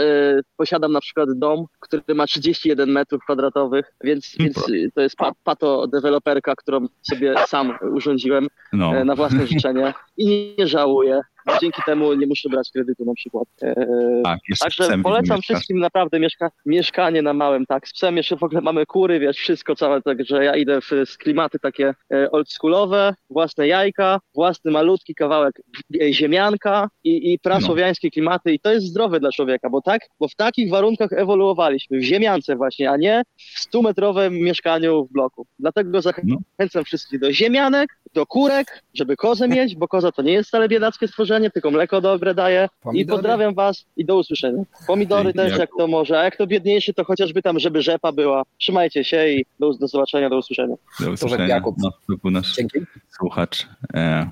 posiadam na przykład dom, który ma 31 metrów kwadratowych, więc, więc e, to jest pa, pato deweloperka, którą sobie sam urządziłem No. e, na własne życzenie i nie, nie żałuję. Dzięki temu nie muszę brać kredytu na przykład. E, Tak, jeszcze z Także polecam wszystkim naprawdę mieszka mieszkanie na małym, tak. Z psem jeszcze w ogóle mamy kury, wiesz, wszystko całe, także ja idę w, z klimaty takie e, oldschoolowe, własne jajka, własny malutki kawałek e, ziemianka i, i prasłowiańskie klimaty i to jest zdrowe dla człowieka, bo tak, bo w takich warunkach ewoluowaliśmy, w ziemiance właśnie, a nie w 100-metrowym mieszkaniu w bloku. Dlatego zachęcam wszystkich do ziemianek, do kurek, żeby kozę mieć, bo koza to nie jest wcale biedackie stworzenie, tylko mleko dobre daje. I Pomidory. pozdrawiam was i do usłyszenia. Pomidory też, jak to może, a jak to biedniejszy, to chociażby tam, żeby rzepa była. Trzymajcie się i do, do zobaczenia, do usłyszenia. Do usłyszenia. Jakub. No, to był nasz Dzięki. słuchacz, e,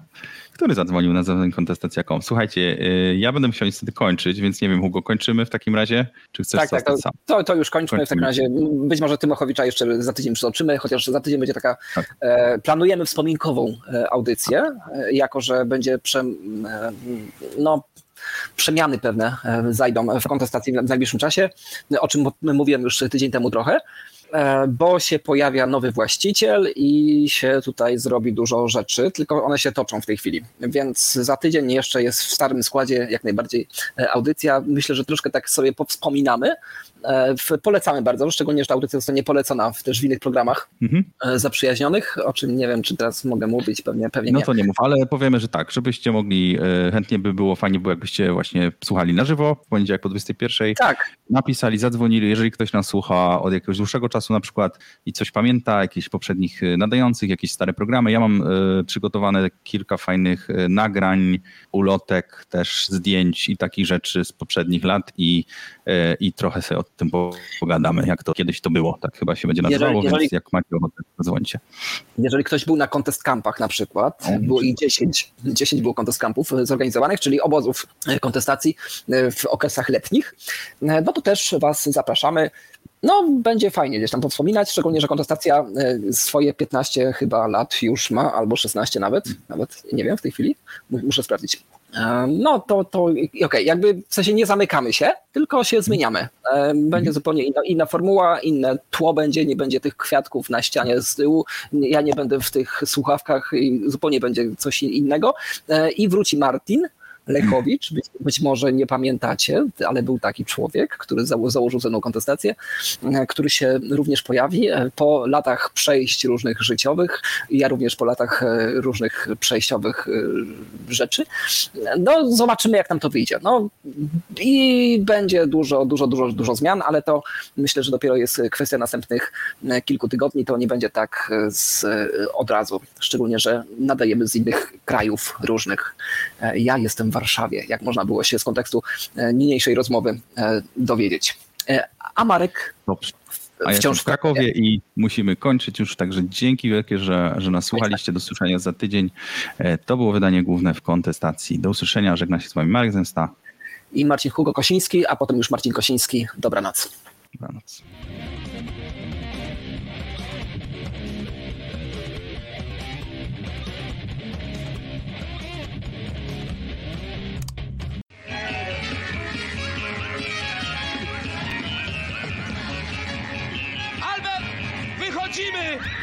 który zadzwonił na zadzwoń kontestacja.com. Słuchajcie, e, ja będę musiał niestety kończyć, więc nie wiem, Hugo, kończymy w takim razie? Czy chcesz Tak, tak, to, sam? to, to już kończmy w takim Kończymy. razie. Być może Tymochowicza jeszcze za tydzień przytoczymy, chociaż za tydzień będzie taka, Tak. e, planujemy wspominkową e, audycję, e, jako że będzie prze, no, przemiany pewne zajdą w kontestacji w najbliższym czasie, o czym mówiłem już tydzień temu trochę. E, bo się pojawia nowy właściciel i się tutaj zrobi dużo rzeczy, tylko one się toczą w tej chwili. Więc za tydzień jeszcze jest w starym składzie jak najbardziej e, audycja. Myślę, że troszkę tak sobie powspominamy. E, Polecamy bardzo, szczególnie, że ta audycja zostanie polecona w, też w innych programach Mhm. e, zaprzyjaźnionych, o czym nie wiem, czy teraz mogę mówić, pewnie, pewnie No nie. to nie mów, ale powiemy, że tak, żebyście mogli, e, chętnie by było, fajnie było, jakbyście właśnie słuchali na żywo w poniedziałek po 21. Tak, napisali, zadzwonili, jeżeli ktoś nas słucha od jakiegoś dłuższego czasu na przykład i coś pamięta, jakichś poprzednich nadających, jakieś stare programy. Ja mam przygotowane kilka fajnych nagrań, ulotek, też zdjęć i takich rzeczy z poprzednich lat i, i trochę sobie o tym po- pogadamy, jak to kiedyś to było. Tak chyba się będzie Jeżeli- nazywało, jeżeli- więc jak macie ochotę, zadzwońcie. Jeżeli ktoś był na contest campach na przykład, O, było ich 10, 10 było contest campów zorganizowanych, czyli obozów e, kontestacji e, w okresach letnich, e, no to też Was zapraszamy. No, będzie fajnie gdzieś tam powspominać, szczególnie, że kontestacja swoje 15 chyba lat już ma, albo 16 nawet, nawet nie wiem w tej chwili, Mu- muszę sprawdzić. E, No to, to okej, jakby w sensie nie zamykamy się, tylko się zmieniamy. E, Będzie zupełnie inna, inna formuła, inne tło będzie, nie będzie tych kwiatków na ścianie z tyłu, ja nie będę w tych słuchawkach i zupełnie będzie coś in- innego. E, I wróci Martin. Lechowicz, być, być może nie pamiętacie, ale był taki człowiek, który zało- założył ze mną kontestację, e, który się również pojawi e, po latach przejść różnych życiowych, ja również po latach e, różnych przejściowych rzeczy. No, zobaczymy, jak nam to wyjdzie. No, I będzie dużo, dużo, dużo, dużo zmian, ale to myślę, że dopiero jest kwestia następnych kilku tygodni. To nie będzie tak z, od razu. Szczególnie, że nadajemy z innych krajów różnych. Ja jestem w Warszawie, jak można było się z kontekstu e, niniejszej rozmowy e, dowiedzieć. E, A Marek Dobrze. A ja w Krakowie i musimy kończyć już, także dzięki wielkie, że, że nas słuchaliście. Do usłyszenia za tydzień. To było wydanie główne w kontestacji. Do usłyszenia. Żegna się z wami Marek Zemsta. i Marcin Hugo Kosiński, a potem już Marcin Kosiński. Dobranoc. Dobranoc. Jimmy!